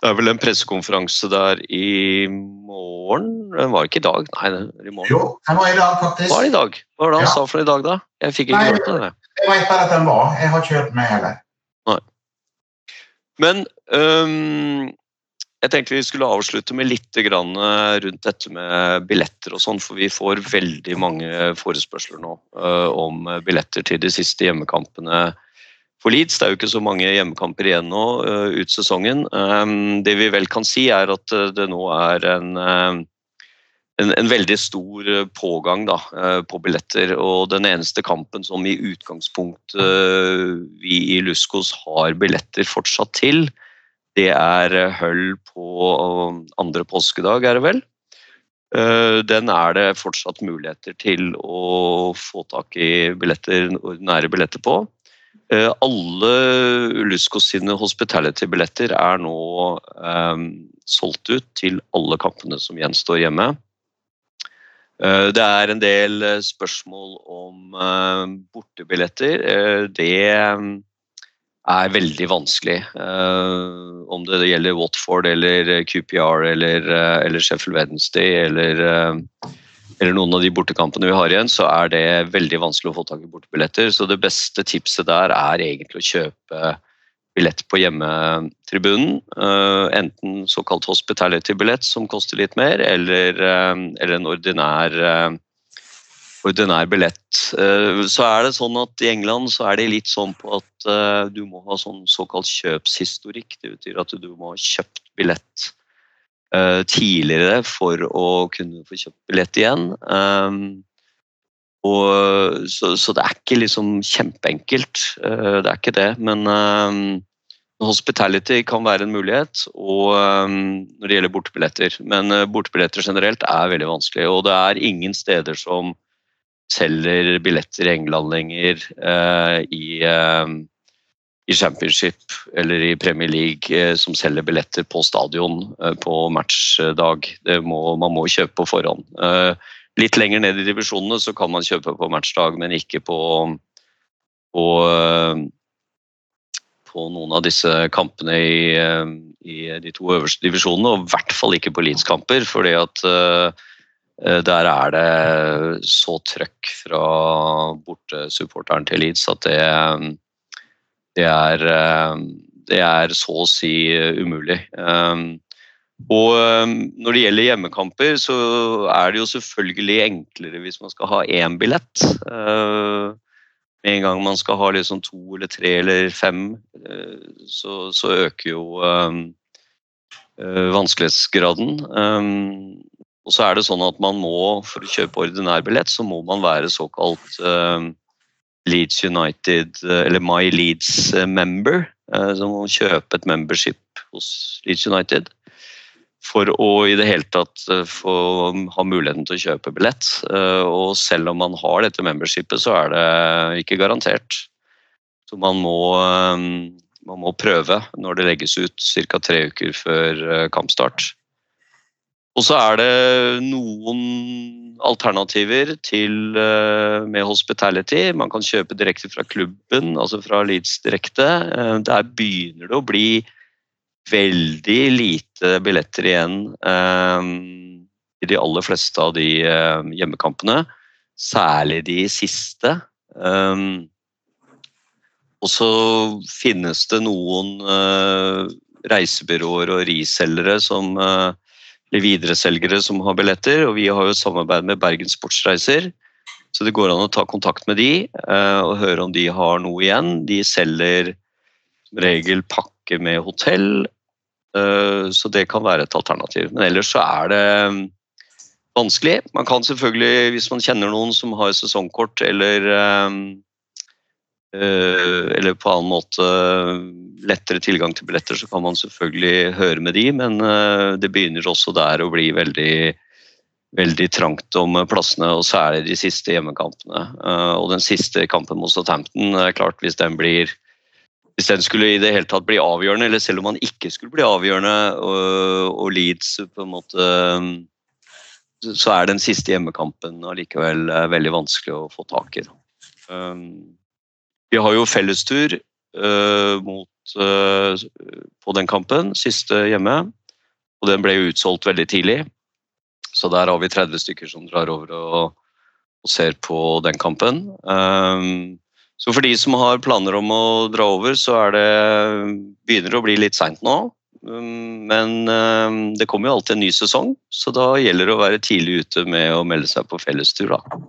det er vel en pressekonferanse der i morgen? Den var ikke i dag, nei, det i morgen. Jo, den var i dag, faktisk. Var i dag? Hva var det han Ja. sa for i dag, da? Jeg fikk ikke Nei, hørt det. Jeg vet bare at den var. Jeg har ikke hørt med heller. Men øhm, jeg tenkte vi skulle avslutte med litt eh, rundt dette med billetter og sånn, for vi får veldig mange forespørsler nå øh, om billetter til de siste hjemmekampene for Leeds. Det er jo ikke så mange hjemmekamper igjen nå ut sesongen. Det vi vel kan si er at det nå er en en, en veldig stor eh, pågang da, eh, på billetter. Og den eneste kampen som i utgangspunktet eh, vi i Luskos har billetter fortsatt til, det er høll på eh, andre påskedag, er det vel? Eh, Den er det fortsatt muligheter til å få tak i billetter, ordinære billetter på. Eh, Alle Luskos sine hospitality-billetter er nå um, solgt ut til alle kampene som gjenstår hjemme. Eh, Det er en del eh, spørsmål om eh, bortebilletter. Eh, Det er veldig vanskelig. Uh, Om det gjelder Watford eller QPR eller, uh, eller Sheffield Wednesday eller, uh, eller noen av de bortekampene vi har igjen, så er det veldig vanskelig å få tak i bortebilletter. Så det beste tipset der er egentlig å kjøpe billett på hjemmetribunen. eh, enten såkalt hospitality-billett, som koster litt mer, eller, eh, eller en ordinær, eh, ordinær billett. Eh, så er det sånn at I England så er det litt sånn på at eh, du må ha sånn såkalt kjøpshistorikk. Det betyr at du må ha kjøpt billett eh, tidligere for å kunne få kjøpt billett igjen. Um, og, så, så det er ikke liksom kjempeenkelt. det er ikke det. Men um, hospitality kan være en mulighet og, um, når det gjelder bortebilletter. Men bortebilletter generelt er veldig vanskelig. Og det er ingen steder som selger billetter i England lenger eh, i, um, i Championship eller i Premier League eh, som selger billetter på stadion eh, på matchdag. Det må, man må kjøpe på forhånd. Eh, Litt lenger ned i divisjonene så kan man kjøpe på matchdag, men ikke på, på, eh, på noen av disse kampene i, eh, i de to øverste divisjonene, og i hvert fall ikke på Leeds-kamper, fordi at eh, der er det så trøkk fra bortesupporteren til Leeds at det, det, er, eh, det er så å si umulig. Um, og når det gjelder hjemmekamper, så er det jo selvfølgelig enklere hvis man skal ha én billett. Med en gang man skal ha liksom to eller tre eller fem, så, så øker jo vanskelighetsgraden. Og så er det sånn at man må, for å kjøpe ordinær billett, så må man være såkalt uh, Leeds United, eller My Leeds member. Så man må kjøpe et membership hos Leeds United for å i det hele tatt eh, få ha muligheten til å kjøpe billett. Eh, Og selv om man har dette membershipet, så er det ikke garantert. Så man må, eh, man må prøve når det legges ut ca. tre uker før eh, kampstart. Og så er det noen alternativer til, eh, med hospitality. Man kan kjøpe direkte fra klubben, altså fra Leeds direkte. Eh, Der begynner det å bli veldig lite billetter igjen eh, i de aller fleste av de hjemmekampene. Særlig de siste. Og så finnes det noen reisebyråer og riselgere som eller videreselgere som har billetter, og vi har jo samarbeid med Bergen Sportsreiser. Så det går an å ta kontakt med de eh, og høre om de har noe igjen. De selger som regel pakke med hotell, eh, så det kan være et alternativ. Men ellers så er det mm, vanskelig. Man kan selvfølgelig, hvis man kjenner noen som har sesongkort eller eh, eller på annen måte lettere tilgang til billetter, så kan man selvfølgelig høre med de, men eh, det begynner også der å bli veldig veldig trangt om plassene, og særlig de siste hjemmekampene. Eh, og den siste kampen mot Southampton, er klart hvis den blir hvis den skulle i det hele tatt bli avgjørende, eller selv om man ikke skulle bli avgjørende, og, og Leeds på en måte Så er den siste hjemmekampen allikevel eh, veldig vanskelig å få tak i. Um, vi har jo fellestur uh, mot, uh, på den kampen, siste hjemme. Og den ble jo utsolgt veldig tidlig. Så der har vi 30 stykker som drar over og, og ser på den kampen. Um, så for de som har planer om å dra over, så er det begynner å bli litt seint nå. Um, men det kommer jo alltid en ny sesong, så da gjelder det å være tidlig ute med å melde seg på fellestur. da.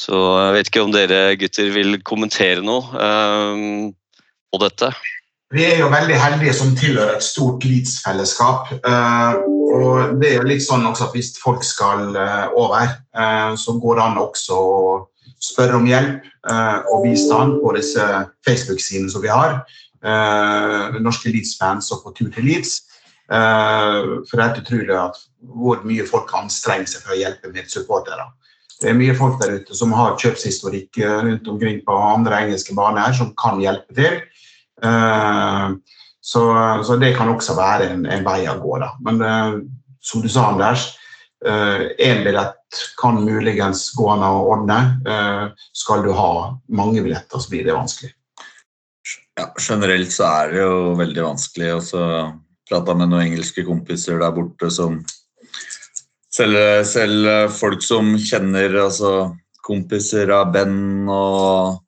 Så jeg vet ikke om dere gutter vil kommentere noe um, på dette. Vi er jo veldig heldige som tilhører et stort Leeds-fellesskap. Uh, og det er jo litt sånn at hvis folk skal uh, over, uh, så går det an også å spørre om hjelp og bistand på disse Facebook-sidene som vi har. Norske Leeds-fans og på tur til Leeds. for det er helt utrolig at hvor mye folk anstrenger seg for å hjelpe med medsupportere. Det er mye folk der ute som har kjøpshistorikk rundt omkring på andre engelske baner som kan hjelpe til. Eh, så, så, det kan også være en, en vei å gå. Da. Men eh, som du sa, Anders, én eh, billett kan muligens gå an å ordne. Skal du ha mange billetter, så blir det vanskelig. Ja, generelt så er det jo veldig vanskelig. Og så prata med noen engelske kompiser der borte som selv, selv folk som kjenner altså kompiser av Ben og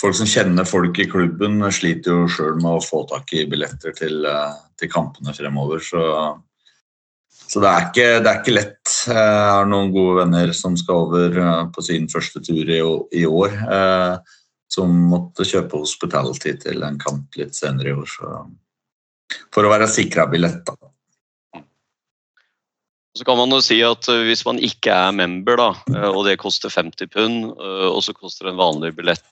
folk som kjenner folk i klubben, sliter jo sjøl med å få tak i billetter til, eh, til kampene fremover. Så, så det, er ikke, det, er ikke, lett. Jeg har noen gode venner som skal over eh, på sin første tur i, i år. Eh, som måtte kjøpe hospitality til en kamp litt senere i år. Så, for å være sikra billett, da. Så kan man jo si at eh, Hvis man ikke er member, da, eh, og det koster 50 pund, eh, og så koster en vanlig billett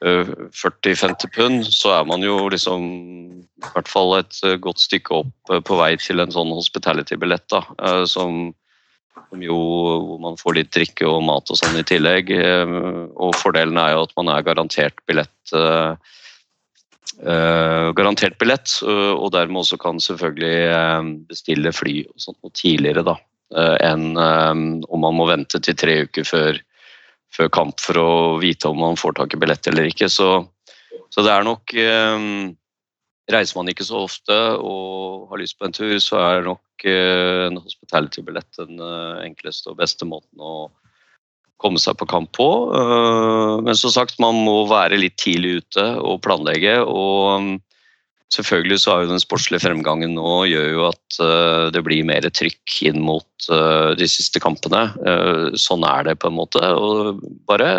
40-50 pund, så er man jo liksom i hvert fall et godt stykke opp på vei til en sånn hospitality-billett. da, som, som, jo Hvor man får litt drikke og mat og sånn i tillegg. Og fordelen er jo at man er garantert billett garantert billett, uh, og dermed også kan selvfølgelig uh, bestille fly og sånt noe tidligere da, enn om man må vente til tre uker før, før, kamp for å vite om man får tak i billett eller ikke. Så, så det er nok Reiser man ikke så ofte og har lyst på en tur, så er nok en hospitality-billett den enkleste og beste måten å komme seg på kamp på. Eh, men som sagt, man må være litt tidlig ute og planlegge. og mm, Selvfølgelig så er jo den sportslige fremgangen nå gjør jo at uh, det blir mer trykk inn mot uh, de siste kampene. Sånn er det på en måte. bare.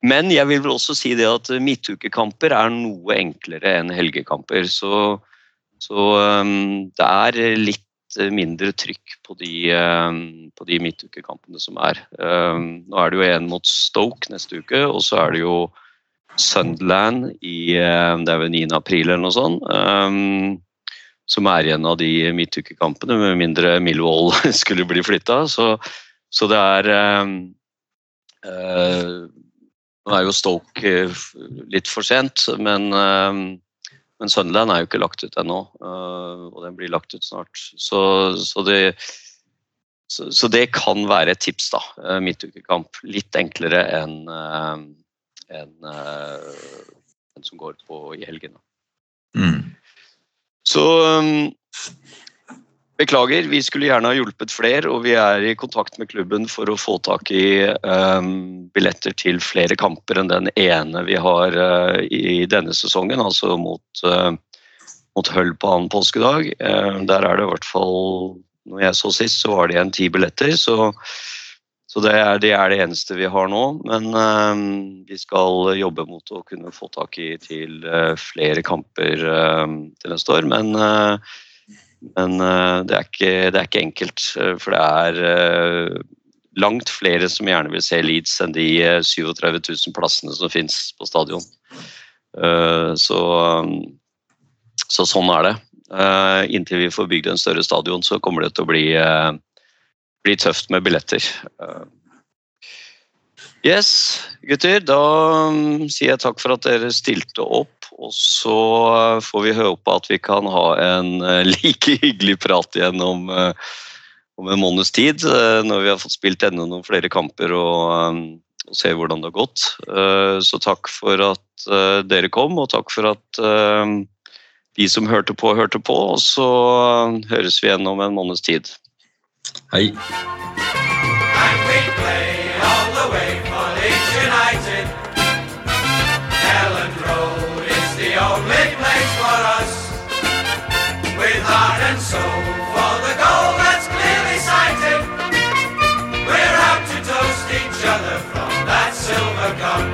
men jeg vil vel også si det at midtukekamper er noe enklere enn helgekamper. Så, så det er litt mindre trykk på de, eh, på de midtukekampene som er. Eh, nå er det jo en mot Stoke neste uke, og så er det jo Sunderland i eh, det er vel 9. april eller noe sånt. Som er en av de midtukekampene, med mindre Millwall skulle bli flytta. Så, så, det er Nå er jo Stoke litt for sent, men men Sunderland er jo ikke lagt ut ennå, øh, og den blir lagt ut snart. Så, så, det, så, så, det, kan være et tips, da. Øh, midtukekamp. Litt enklere enn en, øh, en som går på i helgen. Mm. Så Beklager, vi skulle gjerne ha hjulpet flere, og vi er i kontakt med klubben for å få tak i um, billetter til flere kamper enn den ene vi har uh, i denne sesongen, altså mot, uh, mot Høll på annen påskedag. Uh, der er det i hvert fall Når jeg så sist, så var det igjen ti billetter, så, så det, er, det, er, det eneste vi har nå. Men vi skal jobbe mot å kunne få tak i til flere kamper til neste år. men men uh, det, er ikke, det, er ikke, enkelt, eh, for det er uh, langt flere som gjerne vil se Leeds enn de 37 000 plassene som finnes på stadion. Så, så, sånn er det. Eh, inntil vi får bygd en større stadion, så kommer det til å bli, eh, bli tøft med billetter. Eh, Yes, gutter. Da mm, sier jeg takk for at dere stilte opp. Og så eh, får vi håpe at vi kan ha en eh, like hyggelig prat igjen om, eh, om en måneds tid. Når vi har fått spilt enda noen flere kamper og, og ser hvordan det har gått. Eh, Så takk for at dere kom, og takk for at eh, de som hørte på, hørte på. Og så høres vi igjen om en måneds tid. Hei. United. we the only place for us. With heart and soul for the goal that's clearly sighted. We're out to toast each other from that silver cup.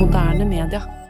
Moderne.